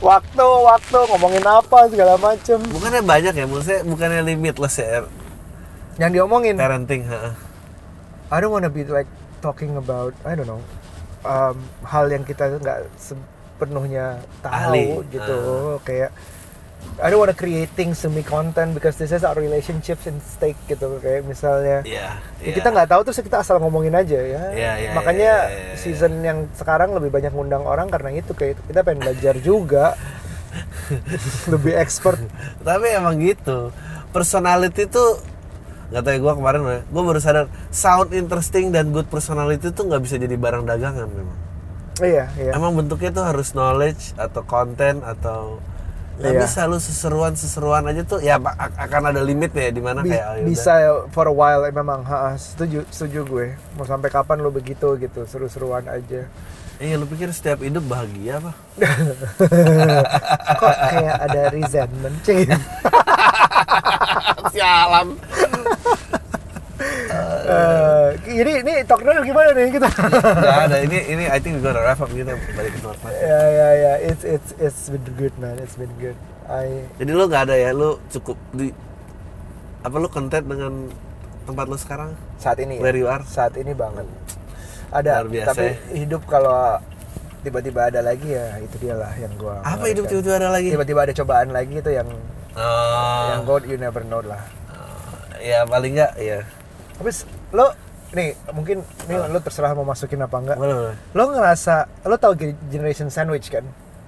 Speaker 2: Waktu waktu ngomongin apa segala macem.
Speaker 1: Bukannya banyak ya maksudnya bukannya limitless ya
Speaker 2: yang diomongin?
Speaker 1: Parenting ha.
Speaker 2: I don't wanna be like talking about I don't know um, hal yang kita nggak sepenuhnya tahu
Speaker 1: Ahli.
Speaker 2: gitu. kayak I don't wanna creating semi content because this is our relationships in stake gitu kayak misalnya.
Speaker 1: Iya,
Speaker 2: ya
Speaker 1: iya.
Speaker 2: kita nggak tahu terus kita asal ngomongin aja ya.
Speaker 1: Iya, iya,
Speaker 2: makanya
Speaker 1: iya, iya, iya.
Speaker 2: season yang sekarang lebih banyak ngundang orang karena itu kayak kita pengen belajar juga. Lebih expert.
Speaker 1: Tapi emang gitu. Personality tuh nggak tahu ya gue kemarin gue baru sadar sound interesting dan good personality tuh nggak bisa jadi barang dagangan memang.
Speaker 2: Iya iya.
Speaker 1: Emang bentuknya tuh harus knowledge atau konten atau nggak
Speaker 2: Iya.
Speaker 1: bisa lu seseruan seseruan aja tuh ya akan ada limitnya ya di mana
Speaker 2: Bi-
Speaker 1: kayak oh, yaudah.
Speaker 2: bisa ya, for a while eh, memang ha, setuju setuju gue. Mau sampai kapan lo begitu gitu seru-seruan aja.
Speaker 1: Iya lu pikir setiap hidup bahagia apa
Speaker 2: kok kayak ada resentment cing
Speaker 1: sialan
Speaker 2: Eh, jadi ini talk dulu gimana nih kita?
Speaker 1: Nggak ada ini ini I think we gotta wrap up kita balik ke tempat
Speaker 2: ya ya ya it's it's it's been good man it's been good. I
Speaker 1: jadi lu nggak ada ya lu cukup di apa lu content dengan tempat lu sekarang?
Speaker 2: Saat ini ya?
Speaker 1: Where you are?
Speaker 2: saat ini banget. Ada
Speaker 1: Luar biasa
Speaker 2: tapi
Speaker 1: ya.
Speaker 2: hidup kalau tiba-tiba ada lagi ya itu dia lah yang gua
Speaker 1: apa hidup tiba-tiba ada lagi?
Speaker 2: Tiba-tiba ada cobaan lagi itu yang
Speaker 1: Oh,
Speaker 2: yang God you never know lah.
Speaker 1: Ya paling nggak ya
Speaker 2: tapi s- lo nih mungkin nih lo terserah mau masukin apa enggak.
Speaker 1: Boleh boleh.
Speaker 2: Lo ngerasa lo tau ge- generation sandwich kan?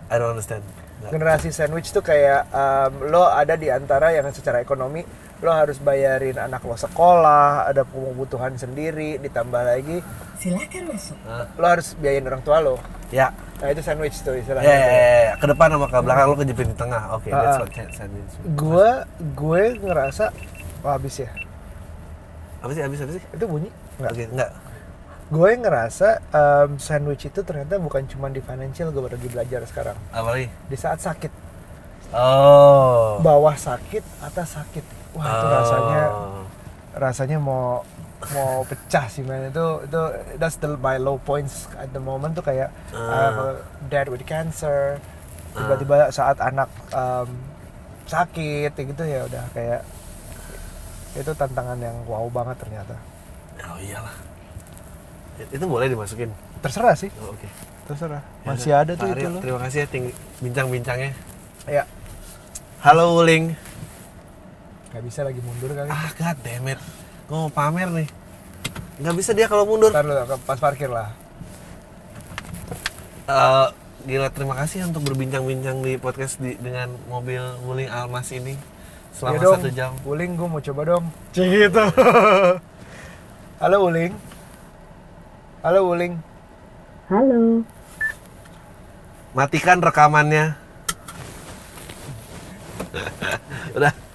Speaker 1: I don't understand. Nggak.
Speaker 2: generasi sandwich tuh kayak um, lo ada di antara yang secara ekonomi lo harus bayarin anak lo sekolah ada kebutuhan sendiri ditambah lagi
Speaker 3: Silahkan masuk.
Speaker 2: Lo harus biayain orang tua lo.
Speaker 1: Ya.
Speaker 2: Nah itu sandwich tuh
Speaker 1: ya,
Speaker 2: istilahnya
Speaker 1: ya, ya, ya. ke depan sama ke belakang lu kejepit di tengah. Oke
Speaker 2: Ah,
Speaker 1: that's
Speaker 2: ah.
Speaker 1: what can sandwich.
Speaker 2: Gue gue ngerasa wah habis ya
Speaker 1: apa sih habis apa sih?
Speaker 2: Itu bunyi? Nggak.
Speaker 1: Oke enggak
Speaker 2: gue ngerasa um, sandwich itu ternyata bukan cuma di financial gue baru lagi belajar sekarang.
Speaker 1: Apa lagi?
Speaker 2: Di saat sakit.
Speaker 1: Oh.
Speaker 2: Bawah sakit atas sakit. Wah itu
Speaker 1: Oh.
Speaker 2: rasanya rasanya mau mau pecah sih man. Itu itu that's the my low points at the moment tuh kayak I have a dad with cancer. Tiba-tiba saat anak um, sakit gitu ya udah kayak itu tantangan yang wow banget ternyata.
Speaker 1: Oh iyalah. Itu boleh dimasukin?
Speaker 2: Terserah sih.
Speaker 1: Oh, oke.
Speaker 2: Terserah.
Speaker 1: Ya
Speaker 2: masih
Speaker 1: udah.
Speaker 2: ada tuh
Speaker 1: Pak
Speaker 2: itu loh.
Speaker 1: terima kasih ya ting- bincang-bincangnya.
Speaker 2: Ya.
Speaker 1: Halo Wuling
Speaker 2: nggak bisa lagi mundur kali.
Speaker 1: Ah god damn it gue mau pamer nih. Nggak bisa dia kalau mundur.
Speaker 2: Ntar lu pas parkir lah.
Speaker 1: Eh, gila terima kasih untuk berbincang-bincang di podcast di, dengan mobil Wuling Almas ini selama
Speaker 2: Iya dong,
Speaker 1: satu jam
Speaker 2: Uling gue mau coba dong Cih gitu Halo Uling Halo Uling
Speaker 3: Halo.
Speaker 1: Matikan rekamannya. Udah.